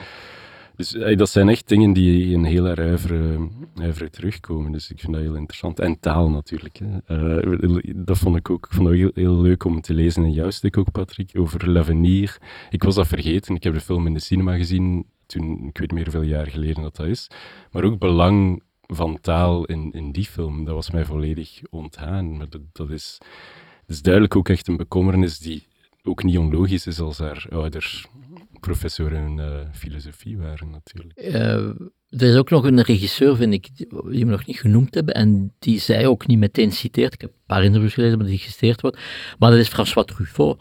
Dus eh, dat zijn echt dingen die in heel uiveren, terugkomen. Dus ik vind dat heel interessant. En taal natuurlijk. Hè. Uh, dat vond ik ook vond heel, heel, leuk om te lezen in jouw stuk ook, Patrick, over L'Avenir. Ik was dat vergeten. Ik heb de film in de cinema gezien toen, ik weet meer hoeveel jaar geleden dat dat is. Maar ook belang van taal in, in die film, dat was mij volledig ontgaan. Maar dat, dat is, dat is duidelijk ook echt een bekommernis die ook niet onlogisch is als haar ouders professor in uh, filosofie waren, natuurlijk. Uh, er is ook nog een regisseur, vind ik, die we nog niet genoemd hebben, en die zij ook niet meteen citeert. Ik heb een paar interviews gelezen, maar die geciteerd wordt. Maar dat is François Truffaut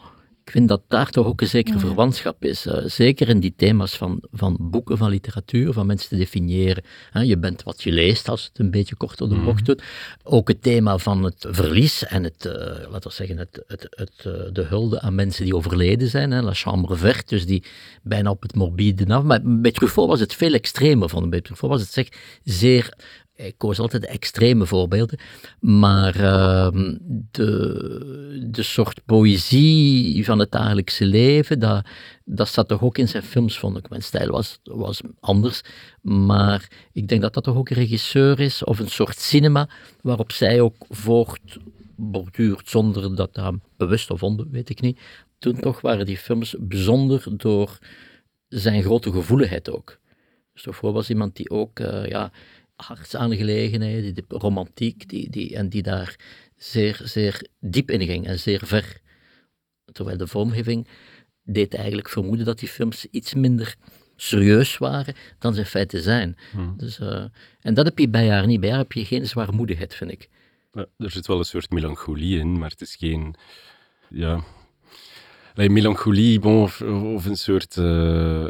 ik vind dat daar toch ook een zekere verwantschap is. Uh, zeker in die thema's van, van boeken, van literatuur, van mensen te definiëren. je bent wat je leest, als het een beetje kort op de bocht mhm. doet. Ook het thema van het verlies en het, uh, laten we zeggen, het, het, het, uh, de hulde aan mensen die overleden zijn. Hè, La Chambre Verte, dus die bijna op het morbide af. Maar bij Truffaut was het veel extremer van. Bij Truffaut was het zeg zeer ik koos altijd extreme voorbeelden, maar uh, de, de soort poëzie van het dagelijkse leven, dat, dat zat toch ook in zijn films, vond ik. Mijn stijl was, was anders, maar ik denk dat dat toch ook een regisseur is, of een soort cinema, waarop zij ook voortborduurt, zonder dat dat bewust of onder, weet ik niet. Toen toch waren die films bijzonder door zijn grote gevoeligheid ook. Dus toch was iemand die ook, uh, ja hartsaangelegenheden, die romantiek, die, die, en die daar zeer, zeer diep in ging en zeer ver. Terwijl de vormgeving deed eigenlijk vermoeden dat die films iets minder serieus waren dan ze in feite zijn. Hmm. Dus, uh, en dat heb je bij haar niet. Bij haar heb je geen zwaarmoedigheid, vind ik. Er zit wel een soort melancholie in, maar het is geen... Ja... melancholie, bon, of, of, een soort uh,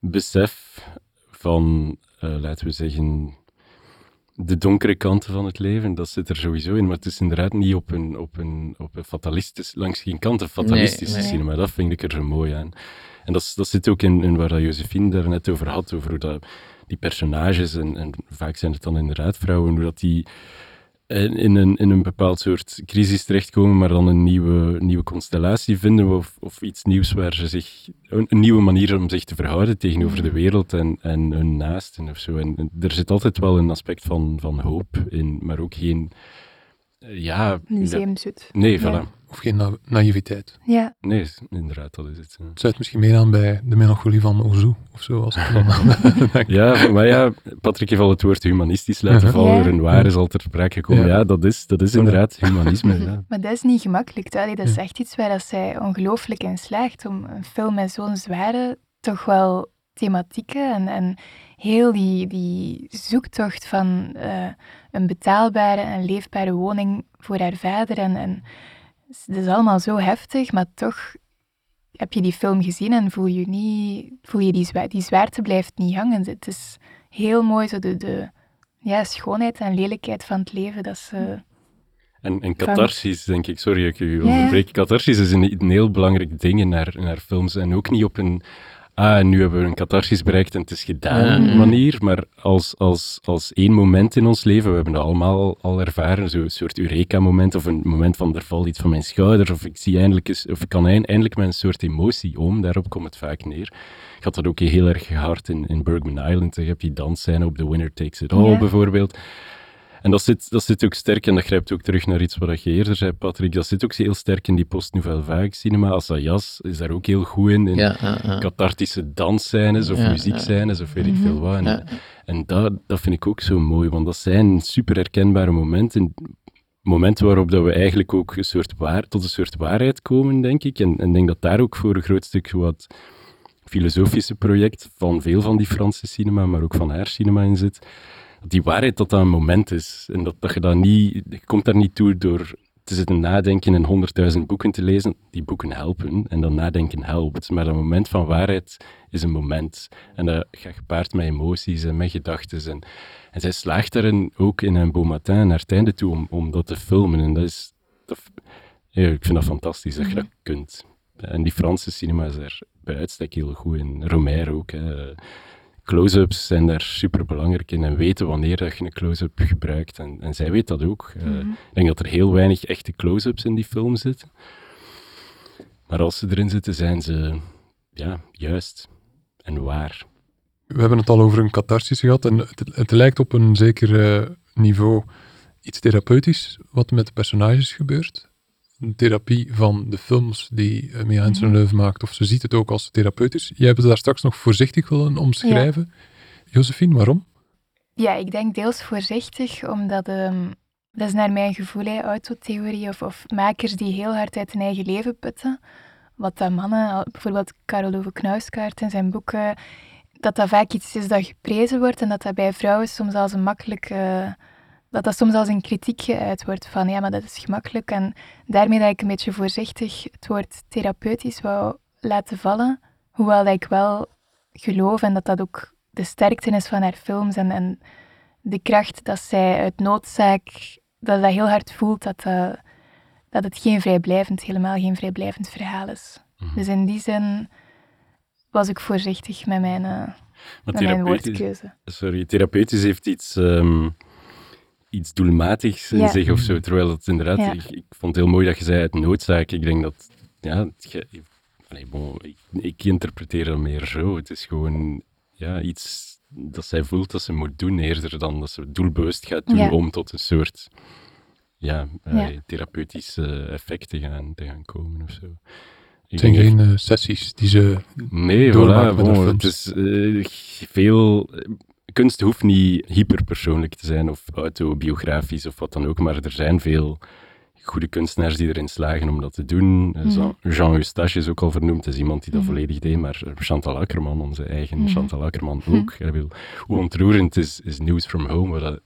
besef van, uh, laten we zeggen, de donkere kanten van het leven, dat zit er sowieso in. Maar het is inderdaad niet op een, op een, op een fatalistisch, langs geen kant een fatalistische nee, cinema. Dat vind ik er zo mooi aan. En dat, dat zit ook in, in waar dat Josephine daar net over had, over hoe dat, die personages, en, en vaak zijn het dan inderdaad vrouwen, hoe dat die in een, in een bepaald soort crisis terechtkomen, maar dan een nieuwe, nieuwe constellatie vinden of, of iets nieuws waar ze zich, een, nieuwe manier om zich te verhouden tegenover de wereld en, en hun naasten of zo. En, er zit altijd wel een aspect van, van hoop in, maar ook geen, ja... Museumzoet. Nee, voilà. Of geen na naïviteit. Ja. Nee, inderdaad, dat is het. Het sluit misschien meer aan bij de melancholie van Ozu, of zo. Als het dan ja, maar ja, Patrick heeft al het woord humanistisch laten vallen. Ja. En waar is al ter sprake gekomen. Ja, dat is, dat is inderdaad humanisme. Ja. Maar dat is niet gemakkelijk. Dat is echt iets waar dat zij ongelooflijk in slaagt om een film met zo'n zware, toch wel thematieken en, en heel die, die zoektocht van uh, een betaalbare en leefbare woning voor haar vader en, en het is allemaal zo heftig, maar toch heb je die film gezien en voel je, niet, voel je die, zwaar, die zwaarte blijft niet hangen. Het is heel mooi, zo de, de ja, schoonheid en lelijkheid van het leven. Dat ze... En, en catharsis, denk ik, sorry ik u onderbreek. Catharsis is een, een heel belangrijk ding in naar, naar films. En ook niet op een ah, nu hebben we een catharsis bereikt en het is gedaan manier, maar als, als, als één moment in ons leven, we hebben dat allemaal al ervaren, zo'n soort Eureka-moment of een moment van er valt iets van mijn schouders of ik zie eindelijk eens, of ik kan eindelijk met een soort emotie om, daarop komt het vaak neer. Ik had dat ook heel erg hard in, in Bergman Island, je hebt die dansscène op The Winner Takes It All bijvoorbeeld. En dat zit, dat zit ook sterk, en dat grijpt ook terug naar iets wat je eerder zei, Patrick, dat zit ook heel sterk in die post-nouvelle vague cinema. Assayas is daar ook heel goed in, in ja, cathartische dansscènes of muziekscènes of weet ik veel wat. En, en dat, dat vind ik ook zo mooi, want dat zijn super herkenbare momenten momenten waarop dat we eigenlijk ook een soort waar, tot een soort waarheid komen, denk ik. En ik denk dat daar ook voor een groot stuk wat filosofische project van veel van die Franse cinema, maar ook van haar cinema in zit die waarheid dat dat een moment is. En dat, dat je dat niet, je komt daar niet toe door te zitten nadenken en honderdduizend boeken te lezen. Die boeken helpen en dat nadenken helpt. Maar dat moment van waarheid is een moment. En dat gaat gepaard met emoties en met gedachten. En, en zij slaagt daarin ook in een beau matin naar het einde toe om, om dat te filmen. En dat is, dat, ja, ik vind dat fantastisch dat je dat kunt. En die Franse cinema is er bij uitstek heel goed in. Romero ook. Hè close-ups zijn daar super belangrijk in en weten wanneer dat je een close-up gebruikt. En, en zij weet dat ook. Eh, mhm. ik denk dat er heel weinig echte close-ups in die film zitten. Maar als ze erin zitten, zijn ze ja, juist en waar. We hebben het al over een catharsis gehad en het, het lijkt op een zeker uh, niveau iets therapeutisch wat met de personages gebeurt therapie van de films die uh, Mia Hansen maakt, of ze ziet het ook als therapeutisch. Jij hebt het daar straks nog voorzichtig willen omschrijven. Ja. Josephine, waarom? Ja, ik denk deels voorzichtig, omdat um, dat is naar mijn gevoel, hè, autotheorie of, of makers die heel hard uit hun eigen leven putten. Wat dat mannen, bijvoorbeeld Karel Ove Knauskaart in zijn boeken, dat dat vaak iets is dat geprezen wordt en dat dat bij vrouwen soms als een makkelijke dat dat soms als een kritiek geuit wordt van ja, maar dat is gemakkelijk. En daarmee dat ik een beetje voorzichtig het woord therapeutisch wou laten vallen. Hoewel dat ik wel geloof en dat dat ook de sterkte is van haar films en, en de kracht dat zij uit noodzaak, dat dat heel hard voelt dat, uh, dat het geen vrijblijvend, helemaal geen vrijblijvend verhaal is. Mhm. Dus in die zin was ik voorzichtig met mijn, uh, met mijn woordkeuze. Sorry, therapeutisch heeft iets... Ehm, iets doelmatigs in zich of zo. Terwijl het inderdaad, ik, ik, vond het heel mooi dat je zei uit noodzaak. Ik denk dat, ja, bon, ik, ik, interpreteer dat meer zo. Het is gewoon ja, iets dat zij voelt dat ze moet doen, eerder dan dat ze doelbewust gaat doen om tot een soort ja, ja. Eh, therapeutische effecten gaan, te gaan komen of zo. Het zijn geen uh, sessies die ze Nee, voilà, bon, het is uh, veel kunst hoeft niet hyperpersoonlijk te zijn of autobiografisch of wat dan ook, maar er zijn veel goede kunstenaars die erin slagen om dat te doen. Mm Jean Eustache is ook al vernoemd, is iemand die dat mhm. volledig deed, maar Chantal Ackerman, onze eigen mm Chantal Ackerman mhm. ook. Hoe ontroerend is, is News from Home, wat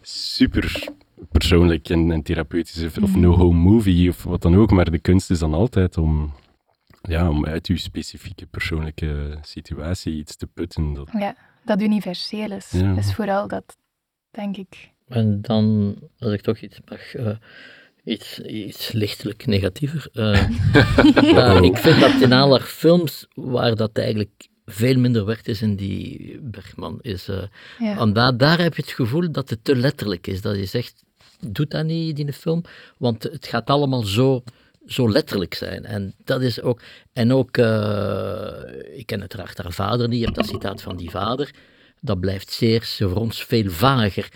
super persoonlijk en, en therapeutisch is, of No Home Movie of wat dan ook, maar de kunst is dan altijd om, ja, om uit uw specifieke persoonlijke situatie iets te putten. Dat, ja dat universeel is. Ja. is vooral dat, denk ik. En dan, als ik toch iets mag, uh, iets, iets lichtelijk negatiever. Uh, ik vind dat in alle films waar dat eigenlijk veel minder werkt is in die Bergman. Is, uh, ja. daar, daar heb je het gevoel dat het te letterlijk is. Dat je zegt, doe dat niet in de film, want het gaat allemaal zo zo letterlijk zijn. En dat is ook. En ook, uh, ik ken uiteraard haar vader niet, je hebt dat citaat van die vader. Dat blijft zeer voor ons veel vager.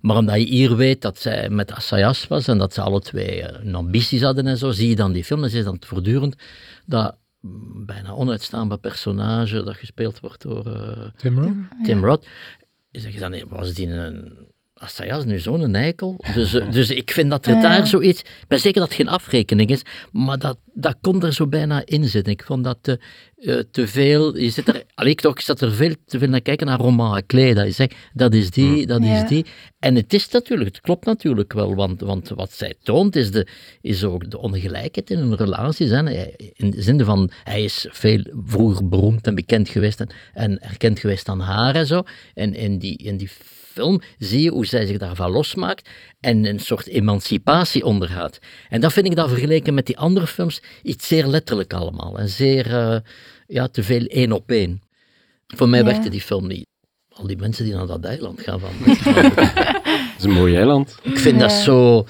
Maar omdat je hier weet dat zij met Assayas was en dat ze alle twee eh, een ambities hadden en zo, zie je dan die film en zie je dan voortdurend dat bijna onuitstaanbaar personage dat gespeeld wordt door uh, Tim Roth. Tim Roth. Zeg je dan, was die een Assayas is nu zo'n eikel. Dus, eh, dus ik vind dat er daar zoiets... Ik ben zeker dat het geen afrekening is, maar dat, dat kon er zo bijna in zitten. Ik vond dat te, uh, te veel... Je zit er... Allee, ik, toch, ik zat er veel te veel naar kijken naar Roman Klee. Dat je zegt, dat is die, dat is die. En het is natuurlijk, het klopt natuurlijk wel, want, want wat zij toont is, de, is ook de ongelijkheid in hun relaties. Hè. In de zin van, hij is veel vroeger beroemd en bekend geweest en, en erkend geweest aan haar en zo. En in die, in die film zie je hoe zij zich daarvan losmaakt en een soort emancipatie ondergaat. En dat vind ik dan vergeleken met die andere films iets zeer letterlijk allemaal. En zeer, eh, ja, te veel één op één. Voor mij Ja. werkte die film niet. Al die mensen die naar dat eiland gaan van... Het is een mooi eiland. Ik vind dat zo...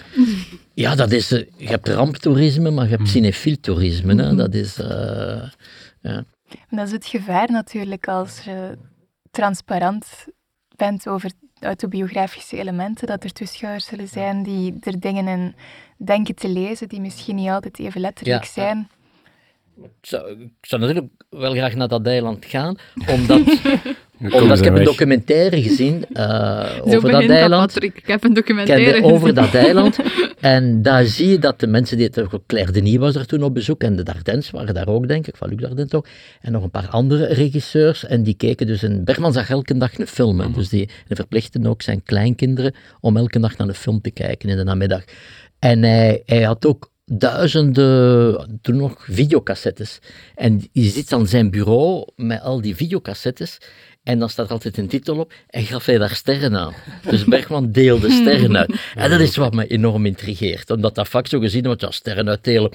Ja, dat is... eh, je hebt ramptoerisme, maar je hebt cinefiel toerisme. Hè? Dat is... eh, ja. Dat is het gevaar natuurlijk als je transparant bent over autobiografische elementen, dat er toeschouwers zullen zijn die er dingen in denken te lezen die misschien niet altijd even letterlijk Ja. zijn. Ik zou, ik zou natuurlijk wel graag naar dat eiland gaan, omdat, omdat ze ik heb een documentaire gezien eh, over dat eiland. Patrick. Ik heb een documentaire kende over gezien. dat eiland. En daar zie je dat de mensen die het... Claire Denis was er toen op bezoek en de Dardens waren daar ook, denk ik, van Luc Dardens ook. En nog een paar andere regisseurs. En die keken dus... In, Bergman zag elke dag een film. hè. Dus die die verplichten ook zijn kleinkinderen om elke dag naar een film te kijken in de namiddag. En hij, hij had ook duizenden, toen nog, videocassettes. En je zit aan zijn bureau met al die videocassettes. En dan staat er altijd een titel op en gaf hij daar sterren aan. Dus Bergman deelde sterren uit. En dat is wat me enorm intrigeert. Omdat dat vaak zo gezien wordt, ja, sterren uitdelen,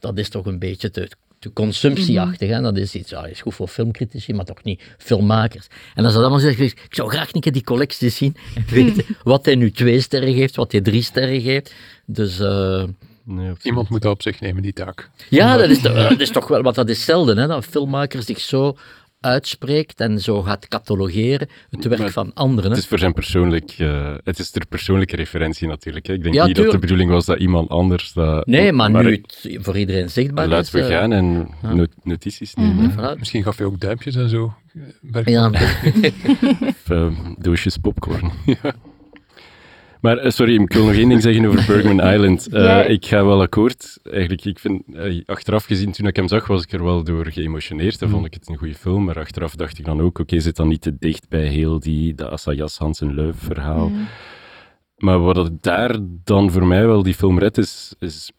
dat is toch een beetje te, te consumptieachtig. Hè? Dat is iets, ja, is goed voor filmcritici, maar toch niet filmmakers. En als dat allemaal zegt, ik zou graag een keer die collectie zien en weten wat hij nu twee sterren geeft, wat hij drie sterren geeft. Dus... eh, Nee. Iemand moet dat op zich nemen, die taak. ja, dat is, to- dat is toch wel, want dat is zelden, hè, dat een filmmaker zich zo uitspreekt en zo gaat catalogeren, het werk Maar van anderen. Hè. Het is voor zijn persoonlijk... eh, het is ter persoonlijke referentie natuurlijk. Hè. Ik denk Ja, niet dat de bedoeling was dat iemand anders dat... Nee, maar, nu het voor iedereen zichtbaar is... Laten we eh, gaan en ja. not- notities nemen. voilà. Misschien gaf hij ook duimpjes en zo. eh, Bergman. Ja, Of eh, doosjes popcorn. Ja. Maar eh, sorry, ik wil nog één ding zeggen over Bergman Island. Eh, Ja. Ik ga wel akkoord. Eigenlijk, ik vind, eh, achteraf gezien, toen ik hem zag, was ik er wel door geëmotioneerd. Dan vond ik het een goede film. Maar achteraf dacht ik dan ook, oké, zit dan niet te dicht bij heel die, dat Assayas Hansen Luif verhaal. Maar wat het daar dan voor mij wel die film redt, is... is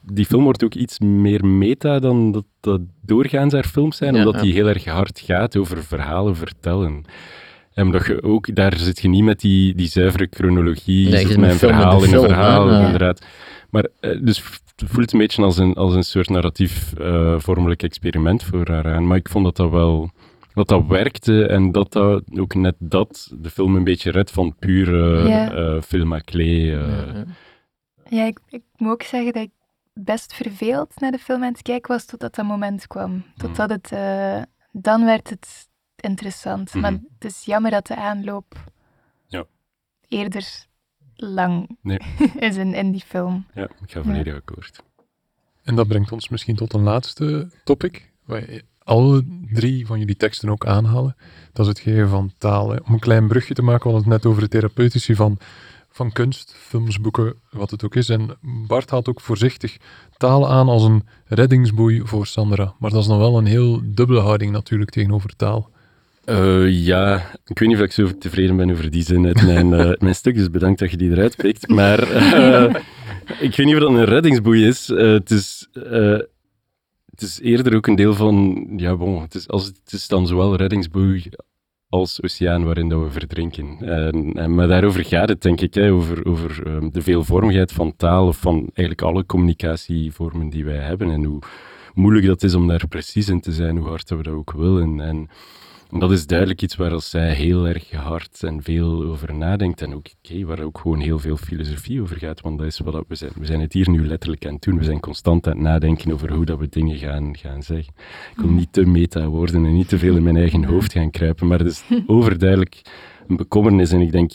die film wordt ook iets meer meta dan dat, dat doorgaans haar films zijn, Ja, omdat ja. die heel erg hard gaat over verhalen vertellen. En omdat je ook, daar zit je niet met die, die zuivere chronologie, Nee, je zit met een verhaal in een verhaal, Ja. inderdaad. Maar eh, dus het voelt een beetje als een, als een soort narratief eh, vormelijk experiment voor haar aan. Maar ik vond dat dat wel dat dat werkte en dat dat ook net dat de film een beetje redt van pure Ja. eh film à clé. eh. Ja, Ja, ik, ik moet ook zeggen dat ik best verveeld naar de film aan het kijken was totdat dat moment kwam. Totdat het... eh, dan werd het interessant. Maar Mhm. het is jammer dat de aanloop Ja. eerder lang Nee. is in, in die film. Ja, ik ga volledig akkoord. En dat brengt ons misschien tot een laatste topic, waar alle drie van jullie teksten ook aanhalen. Dat is het geven van taal. hè. Om een klein brugje te maken, we hadden het net over het therapeutische van, van kunst, films, boeken, wat het ook is. En Bart haalt ook voorzichtig taal aan als een reddingsboei voor Sandra. Maar dat is dan wel een heel dubbele houding natuurlijk tegenover taal. Eh, ja, ik weet niet of ik zo tevreden ben over die zin uit mijn, eh, mijn stuk, dus bedankt dat je die eruit pikt. Maar eh, ik weet niet of dat een reddingsboei is. Het is. het is eerder ook een deel van, ja, bon, het is, als, het is dan zowel reddingsboei als oceaan waarin dat we verdrinken. En, en, maar daarover gaat het, denk ik, hè, over, over ehm, de veelvormigheid van taal, of van eigenlijk alle communicatievormen die wij hebben, en hoe moeilijk dat is om daar precies in te zijn, hoe hard dat we dat ook willen. En, en dat is duidelijk iets waar als zij heel erg hard en veel over nadenkt, en ook, oké, waar ook gewoon heel veel filosofie over gaat, want dat is wat we zijn. We zijn het hier nu letterlijk aan het doen. We zijn constant aan het nadenken over hoe dat we dingen gaan, gaan zeggen. Ik wil niet te meta worden en niet te veel in mijn eigen hoofd gaan kruipen, maar het is overduidelijk een bekommernis. En ik denk,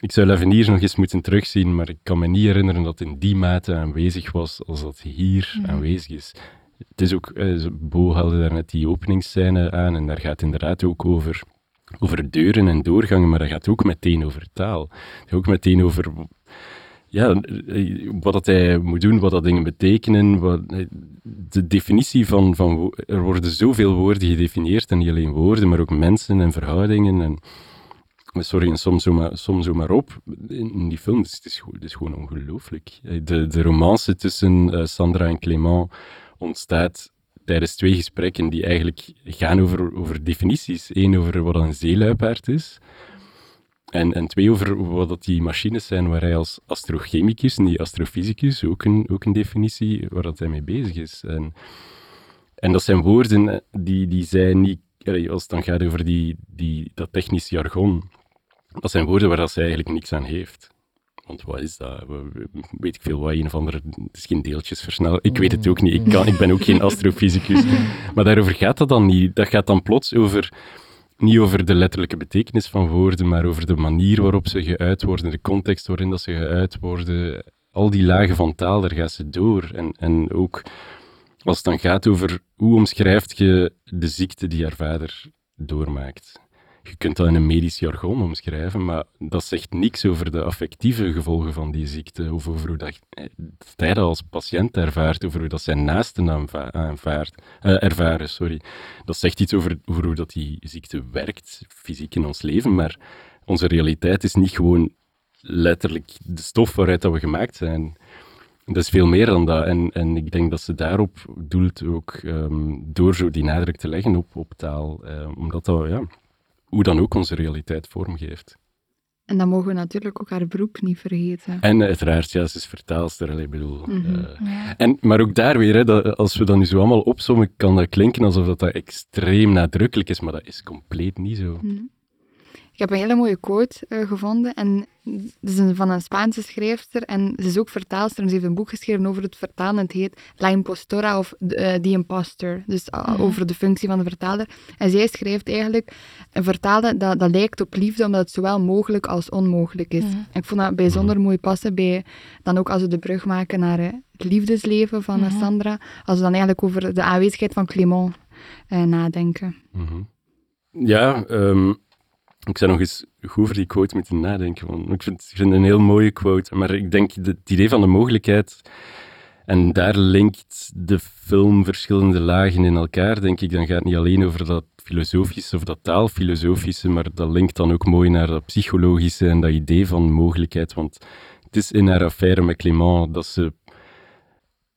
ik zou L'Avenir nog eens moeten terugzien, maar ik kan me niet herinneren dat het in die mate aanwezig was als dat hier aanwezig is. Het is ook, eh, Bo haalde daar net die openingsscène aan en daar gaat inderdaad ook over, over deuren en doorgangen, maar dat gaat ook meteen over taal. Ook meteen over ja, eh, wat dat hij moet doen, wat dat dingen betekenen, wat, eh, de definitie van, van... Er worden zoveel woorden gedefinieerd, en niet alleen woorden, maar ook mensen en verhoudingen en... Sorry, en soms zo maar, soms op. In, die film, is, het is, gewoon- het is gewoon ongelooflijk. De, de romance tussen Sandra en Clément ontstaat tijdens twee gesprekken die eigenlijk gaan over, over definities. Eén over wat een zeeluipaard is. En, en twee, over wat dat die machines zijn waar hij als astrochemicus die astrofysicus ook een, ook een definitie waar dat hij mee bezig is. En, en dat zijn woorden die, die zij niet, als het dan gaat over die, die, dat technisch jargon, dat zijn woorden waar dat zij eigenlijk niks aan heeft. Want wat is dat? Weet ik veel wat, een of andere... Het is geen deeltjesversnelling. Ik weet het ook niet. Ik, kan, ik ben ook geen astrofysicus. Maar daarover gaat dat dan niet. Dat gaat dan plots over... Niet over de letterlijke betekenis van woorden, maar over de manier waarop ze geuit worden, de context waarin dat ze geuit worden. Al die lagen van taal, daar gaat ze door. En, en ook als het dan gaat over hoe omschrijft je de ziekte die haar vader doormaakt je kunt dat in een medisch jargon omschrijven, maar dat zegt niks over de affectieve gevolgen van die ziekte, of over hoe dat, eh, dat hij als patiënt ervaart, over hoe dat zijn naasten aanvaart, uh, ervaren. Sorry. Dat zegt iets over, hoe dat die ziekte werkt, fysiek in ons leven, maar onze realiteit is niet gewoon letterlijk de stof waaruit dat we gemaakt zijn. Dat is veel meer dan dat. En, en ik denk dat ze daarop doelt ook um, door zo die nadruk te leggen op, op taal. Um, omdat dat, ja, hoe dan ook onze realiteit vormgeeft. En dan mogen we natuurlijk ook haar beroep niet vergeten. En uiteraard, ja, ze is vertaalster. Ik bedoel, mm en, maar ook daar weer, hè, dat, als we dat nu zo allemaal opzommen, kan dat klinken alsof dat, dat extreem nadrukkelijk is, maar dat is compleet niet zo. Mhm. Ik heb een hele mooie quote uh, gevonden. En dat is van een Spaanse schrijfster. En ze is ook vertaalster. En ze heeft een boek geschreven over het vertalen. Het heet La Impostora of uh, The Imposter. Dus uh, over de functie van de vertaler. En zij schrijft eigenlijk: een vertalen dat, dat lijkt op liefde, omdat het zowel mogelijk als onmogelijk is. En ik vond dat bijzonder mooi passen bij. Dan ook als we de brug maken naar het liefdesleven van Sandra. Als we dan eigenlijk over de aanwezigheid van Clément nadenken. Mhm. Ja, um ik zou nog eens goed over die quote moeten nadenken. Want ik vind, ik vind het een heel mooie quote. Maar ik denk het idee van de mogelijkheid. En daar linkt de film verschillende lagen in elkaar, denk ik. Dan gaat het niet alleen over dat filosofische of dat taalfilosofische, maar dat linkt dan ook mooi naar dat psychologische en dat idee van mogelijkheid. Want het is in haar affaire met Clément dat ze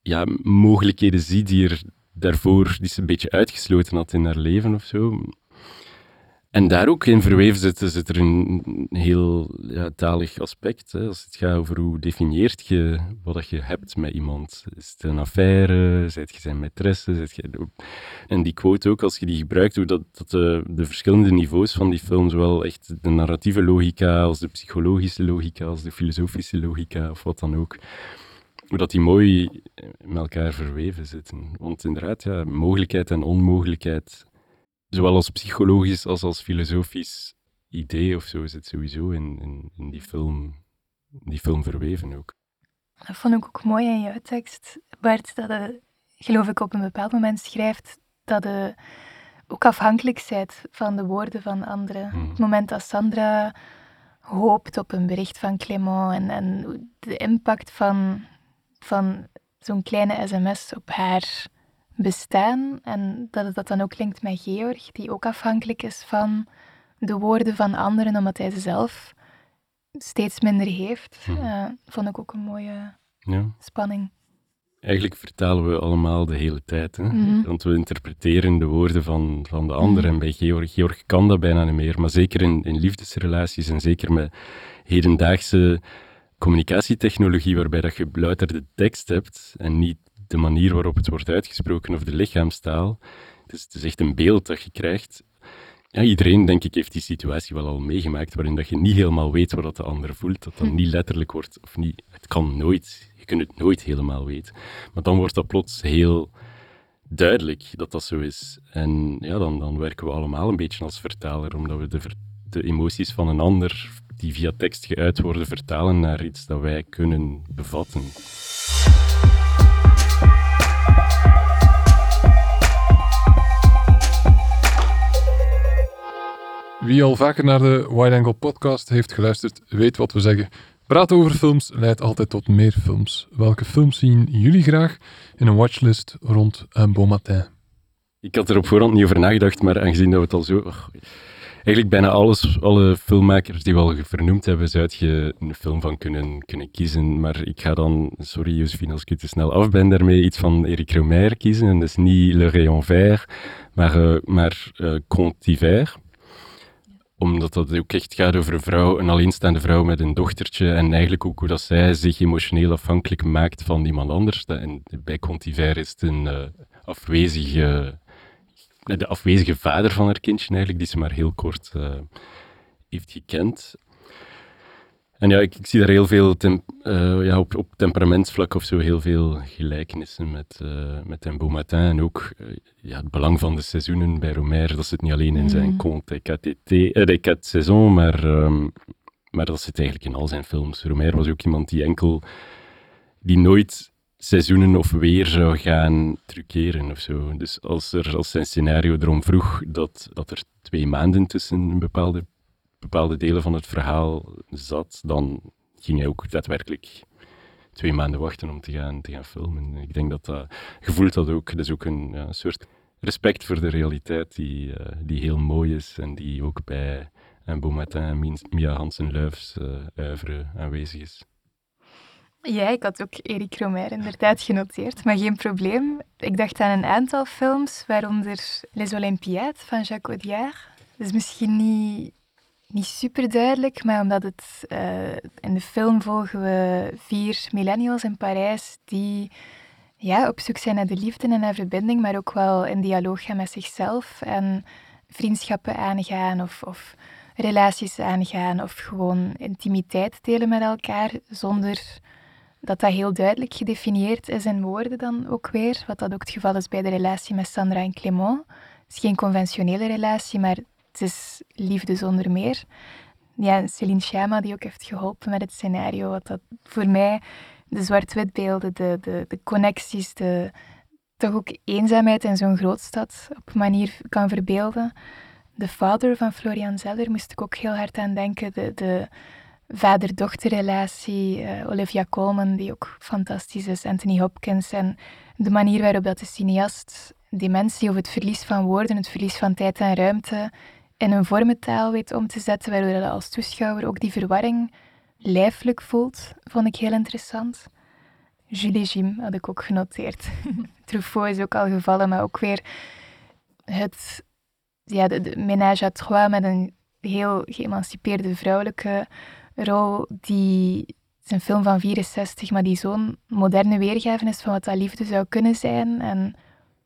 ja, mogelijkheden ziet die er daarvoor die ze een beetje uitgesloten had in haar leven of zo. En daar ook in verweven zit, zit er een heel ja, talig aspect. Hè. Als het gaat over hoe definieert je wat je hebt met iemand. Is het een affaire? Zijt je zijn maîtresse? Je... En die quote ook, als je die gebruikt, hoe dat, dat de, de, verschillende niveaus van die film, zowel echt de narratieve logica, als de psychologische logica, als de filosofische logica, of wat dan ook, hoe dat die mooi met elkaar verweven zitten. Want inderdaad, ja, mogelijkheid en onmogelijkheid zowel als psychologisch als als filosofisch idee of zo zit sowieso in, in, in die, film, die film verweven ook. Dat vond ik ook mooi in jouw tekst, Bart, dat je, geloof ik, op een bepaald moment schrijft dat je ook afhankelijk bent van de woorden van anderen. Hmm. Het moment dat Sandra hoopt op een bericht van Clément en, en de impact van, van zo'n kleine sms op haar bestaan en dat het dat dan ook klinkt met Georg, die ook afhankelijk is van de woorden van anderen, omdat hij ze zelf steeds minder heeft, hm. uh, vond ik ook een mooie ja. spanning. Eigenlijk vertalen we allemaal de hele tijd, hè? Mhm. want we interpreteren de woorden van, van de ander. Mhm. En bij Georg, Georg kan dat bijna niet meer, maar zeker in, in liefdesrelaties en zeker met hedendaagse communicatietechnologie, waarbij dat je louter de tekst hebt en niet de manier waarop het wordt uitgesproken of de lichaamstaal. Dus het is echt een beeld dat je krijgt. Ja, iedereen, denk ik, heeft die situatie wel al meegemaakt, waarin dat je niet helemaal weet wat de ander voelt, dat dat hm. niet letterlijk wordt, of niet, het kan nooit, je kunt het nooit helemaal weten. Maar dan wordt dat plots heel duidelijk dat dat zo is. En ja, dan, dan werken we allemaal een beetje als vertaler, omdat we de, de emoties van een ander, die via tekst geuit worden, vertalen naar iets dat wij kunnen bevatten. Wie al vaker naar de Wide Angle podcast heeft geluisterd, weet wat we zeggen. Praten over films leidt altijd tot meer films. Welke films zien jullie graag in een watchlist rond een bon matin? Ik had er op voorhand niet over nagedacht, maar aangezien dat we het al zo... eigenlijk bijna alles, alle filmmakers die we al vernoemd hebben, zou je een film van kunnen, kunnen kiezen. Maar ik ga dan, sorry Josephine als ik te snel af ben daarmee, iets van Eric Romer kiezen. En dat is niet Le Rayon Vert, maar, uh, maar uh, omdat dat ook echt gaat over een vrouw, een alleenstaande vrouw met een dochtertje. En eigenlijk ook hoe dat zij zich emotioneel afhankelijk maakt van iemand anders. En bij Contiver is het een uh, afwezige, de afwezige vader van haar kindje eigenlijk, die ze maar heel kort uh, heeft gekend. En ja, ik, ik, zie daar heel veel uh, ja, op, op temperamentsvlak of zo heel veel gelijkenissen met, uh, met Matin. En ook uh, ja, het belang van de seizoenen bij Romer. Dat zit niet alleen in zijn mm. conte quatre saison, maar, um, maar dat zit eigenlijk in al zijn films. Romer was ook iemand die enkel, die nooit seizoenen of weer zou gaan truceren of zo. Dus als, er, als zijn scenario erom vroeg dat, dat er twee maanden tussen een bepaalde bepaalde delen van het verhaal zat, dan ging hij ook daadwerkelijk twee maanden wachten om te gaan, te gaan filmen. Ik denk dat dat, gevoelt dat ook, dat is ook een ja, soort respect voor de realiteit die, uh, die heel mooi is en die ook bij en Beaumatin en Mia Hansen-Luifs uh, aanwezig is. Ja, ik had ook Erik Romer inderdaad genoteerd, maar geen probleem. Ik dacht aan een aantal films, waaronder Les Olympiades van Jacques Audiard. Dus misschien niet niet super duidelijk, maar omdat het uh, in de film volgen we vier millennials in Parijs die ja, op zoek zijn naar de liefde en naar verbinding, maar ook wel in dialoog gaan met zichzelf en vriendschappen aangaan of, of relaties aangaan of gewoon intimiteit delen met elkaar zonder dat dat heel duidelijk gedefinieerd is in woorden dan ook weer, wat dat ook het geval is bij de relatie met Sandra en Clément. Het is geen conventionele relatie, maar het is liefde zonder meer. Ja, Celine Sciamma die ook heeft geholpen met het scenario, wat dat voor mij de zwart-wit beelden, de, de, de connecties, de, toch ook eenzaamheid in zo'n grootstad op een manier kan verbeelden. De vader van Florian Zeller moest ik ook heel hard aan denken. De, de vader-dochterrelatie, uh, Olivia Colman, die ook fantastisch is, Anthony Hopkins. En de manier waarop dat de cineast dementie of het verlies van woorden, het verlies van tijd en ruimte in een vormentaal weet om te zetten, waardoor je als toeschouwer ook die verwarring lijfelijk voelt, vond ik heel interessant. Julie Jim had ik ook genoteerd. Truffaut is ook al gevallen, maar ook weer het ja, de, de ménage à trois met een heel geëmancipeerde vrouwelijke rol, die is een film van 64, maar die zo'n moderne weergave is van wat dat liefde zou kunnen zijn. En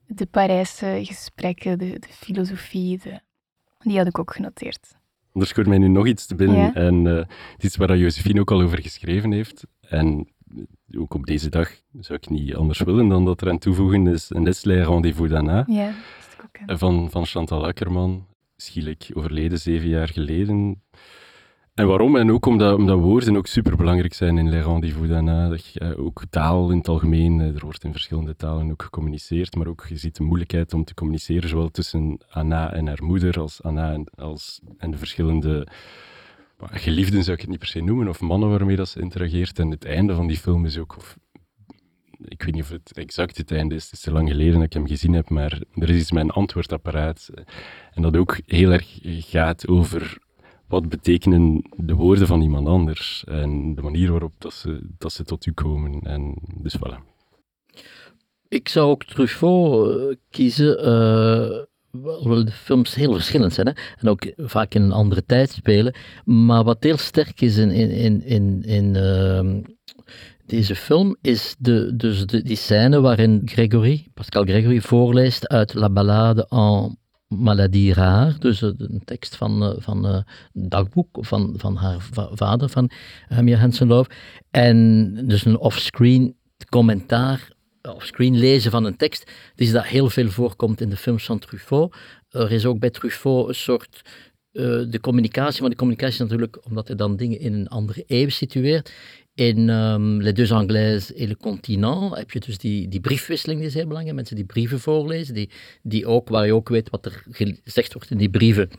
de Parijse gesprekken, de, de filosofie, de die had ik ook genoteerd. Er scoort mij nu nog iets te binnen. En uh, het is waar Josephine ook al over geschreven heeft. En ook op deze dag zou ik niet anders willen dan dat er aan toevoegen is een Les Rendez-vous d'Anna. Ja, dat is ook van, van Chantal Akkerman. Schielijk overleden, zeven jaar geleden. En waarom? En ook omdat, omdat woorden ook superbelangrijk zijn in Les Rendez-vous daarna. Dat je, ook taal in het algemeen, er wordt in verschillende talen ook gecommuniceerd, maar ook je ziet de moeilijkheid om te communiceren, zowel tussen Anna en haar moeder, als Anna en, als, en de verschillende geliefden, zou ik het niet per se noemen, of mannen waarmee dat ze interageert. En het einde van die film is ook... Ik weet niet of het exact het einde is, het is te lang geleden dat ik hem gezien heb, maar er is iets met een antwoordapparaat. En dat ook heel erg gaat over wat betekenen de woorden van iemand anders en de manier waarop dat ze, dat ze tot u komen. En dus voilà. Ik zou ook Truffaut uh, kiezen, uh, de films heel verschillend zijn hè? en ook vaak in een andere tijd spelen. Maar wat heel sterk is in, in, in, in, uh, deze film is de, dus de, die scène waarin Gregory, Pascal Gregory voorleest uit La Ballade en maladie raar, dus eh, een tekst van, uh, van uh, dagboek van, van haar vader, van Hamia Hensenloof. En dus een offscreen commentaar, offscreen lezen van een tekst, dus dat heel veel voorkomt in de films van Truffaut. Er is ook bij Truffaut een soort de communicatie, maar de communicatie natuurlijk, omdat hij dan dingen in een andere eeuw situeert, in um, Les Deux Anglaises et Le Continent heb je dus die, die briefwisseling, die is heel belangrijk. Mensen die brieven voorlezen, die, die ook, waar je ook weet wat er gezegd wordt in die brieven.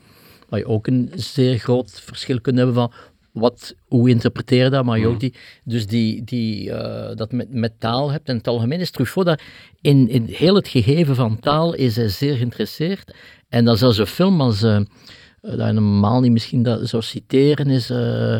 Waar je ook een zeer groot verschil kunt hebben van wat, hoe interpreteer je dat, maar je ook mhm. die, dus die, die, uh, dat met, met taal hebt. En het algemeen is Truffaut daar in, in heel het gegeven van taal is hij zeer geïnteresseerd. En dat zelfs een film als, uh, dat je normaal niet misschien dat zou citeren, is uh,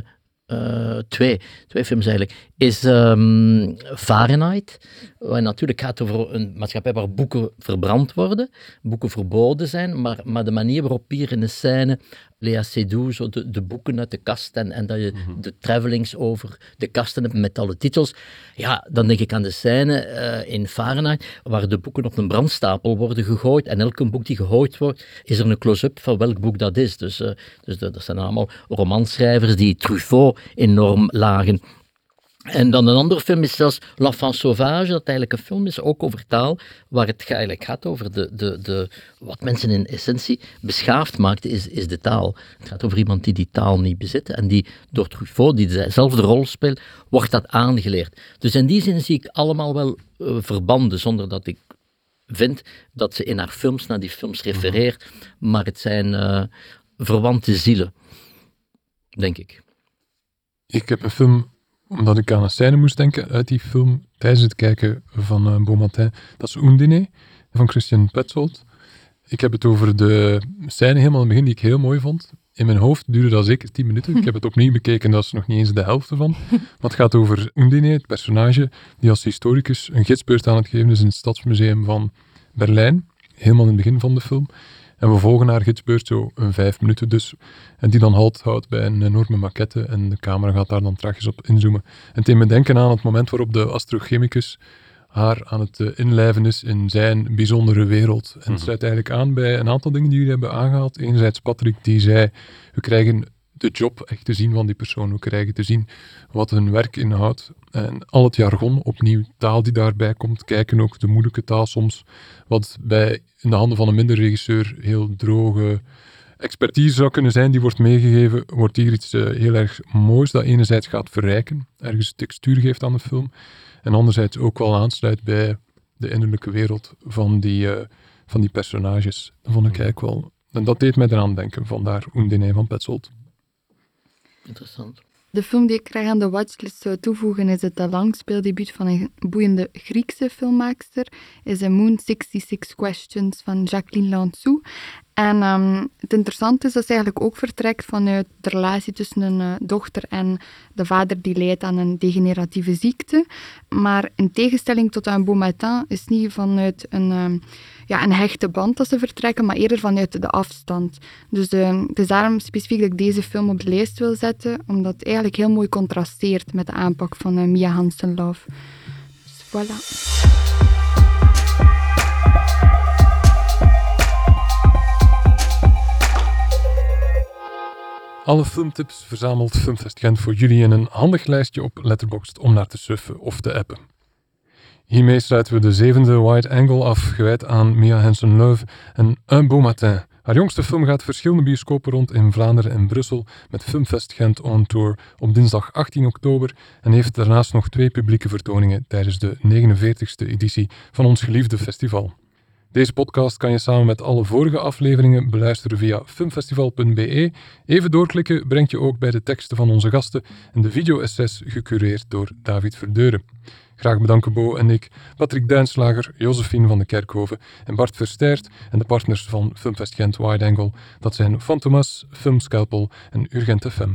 uh, twee, twee films eigenlijk. Is um, Fahrenheit. Waar natuurlijk gaat over een maatschappij waar boeken verbrand worden, boeken verboden zijn, maar, maar de manier waarop hier in de scène Lea Seydoux zo de, de boeken uit de kast en, en dat je mhm. de travelings over de kasten hebt met alle titels. Ja, dan denk ik aan de scène uh, in Fahrenheit waar de boeken op een brandstapel worden gegooid en elke boek die gegooid wordt, is er een close-up van welk boek dat is. Dus, uh, dus dat zijn allemaal romanschrijvers die Truffaut enorm lagen. En dan een andere film is zelfs L'Enfant Sauvage, dat eigenlijk een film is, ook over taal, waar het eigenlijk gaat over de, de, de, wat mensen in essentie beschaafd maakt, is, is de taal. Het gaat over iemand die die taal niet bezit en die door Truffaut, die dezelfde rol speelt, wordt dat aangeleerd. Dus in die zin zie ik allemaal wel uh, verbanden, zonder dat ik vind dat ze in haar films naar die films refereert, maar het zijn uh, verwante zielen, denk ik. Ik heb een film omdat ik aan een scène moest denken uit die film tijdens het kijken van uh. Dat is Undine van Christian Petzold. Ik heb het over de scène helemaal in het begin die ik heel mooi vond. In mijn hoofd duurde dat zeker tien minuten. Ik heb het opnieuw bekeken, dat is nog niet eens de helft ervan. Maar het gaat over Undine, het personage die als historicus een gidsbeurt aan het geven is in het Stadsmuseum van Berlijn. Helemaal in het begin van de film. En we volgen haar gidsbeurt zo een vijf minuten dus. En die dan halt houdt bij een enorme maquette en de camera gaat daar dan traagjes op inzoomen. En het deed me denken aan het moment waarop de astrochemicus haar aan het uh, inlijven is in zijn bijzondere wereld. En het mhm. sluit eigenlijk aan bij een aantal dingen die jullie hebben aangehaald. Enerzijds Patrick die zei, we krijgen de job echt te zien van die persoon. We krijgen te zien wat hun werk inhoudt. En al het jargon, opnieuw taal die daarbij komt. Kijken ook de moeilijke taal soms. Wat bij in de handen van een minder regisseur heel droge expertise zou kunnen zijn, die wordt meegegeven, wordt hier iets uh, heel erg moois dat enerzijds gaat verrijken, ergens textuur geeft aan de film, en anderzijds ook wel aansluit bij de innerlijke wereld van die, uh, van die personages. Dat vond ik eigenlijk wel... En dat deed mij eraan denken, vandaar Oendene van Petzold. Interessant. De film die ik graag aan de watchlist zou toevoegen is het langspeeldebuut van een boeiende Griekse filmmaakster. Is A Moon 66 Questions van Jacqueline Lansou. En um, het interessante is dat ze eigenlijk ook vertrekt vanuit de relatie tussen een uh, dochter en de vader die lijdt aan een degeneratieve ziekte. Maar in tegenstelling tot een Beau Matin is niet vanuit een, um, ja, een hechte band dat ze vertrekken, maar eerder vanuit de afstand. Dus uh, het is daarom specifiek dat ik deze film op de lijst wil zetten, omdat het eigenlijk heel mooi contrasteert met de aanpak van uh, Mia Hansen-Love. Dus voilà. Alle filmtips verzamelt Filmfest Gent voor jullie in een handig lijstje op Letterboxd om naar te surfen of te appen. Hiermee sluiten we de zevende Wide Angle af, gewijd aan Mia Hansen-Leuve en Un Beau Matin. Haar jongste film gaat verschillende bioscopen rond in Vlaanderen en Brussel met Filmfest Gent on tour op dinsdag 18 oktober en heeft daarnaast nog twee publieke vertoningen tijdens de 49ste editie van ons geliefde festival. Deze podcast kan je samen met alle vorige afleveringen beluisteren via filmfestival.be. Even doorklikken brengt je ook bij de teksten van onze gasten en de video-essays gecureerd door David Verdeuren. Graag bedanken Bo en ik, Patrick Duinslager, Josephine van de Kerkhoven en Bart Versterrt en de partners van Filmfest Gent Wide Angle. Dat zijn Fantomas, Filmscalpel en Urgent FM.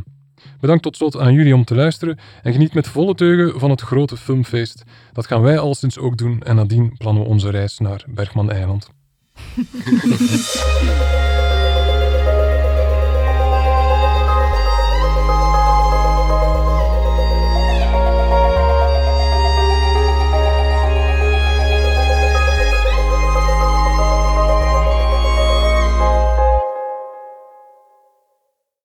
Bedankt tot slot aan jullie om te luisteren en geniet met volle teugen van het grote filmfeest. Dat gaan wij al sinds ook doen en nadien plannen we onze reis naar Bergman Eiland.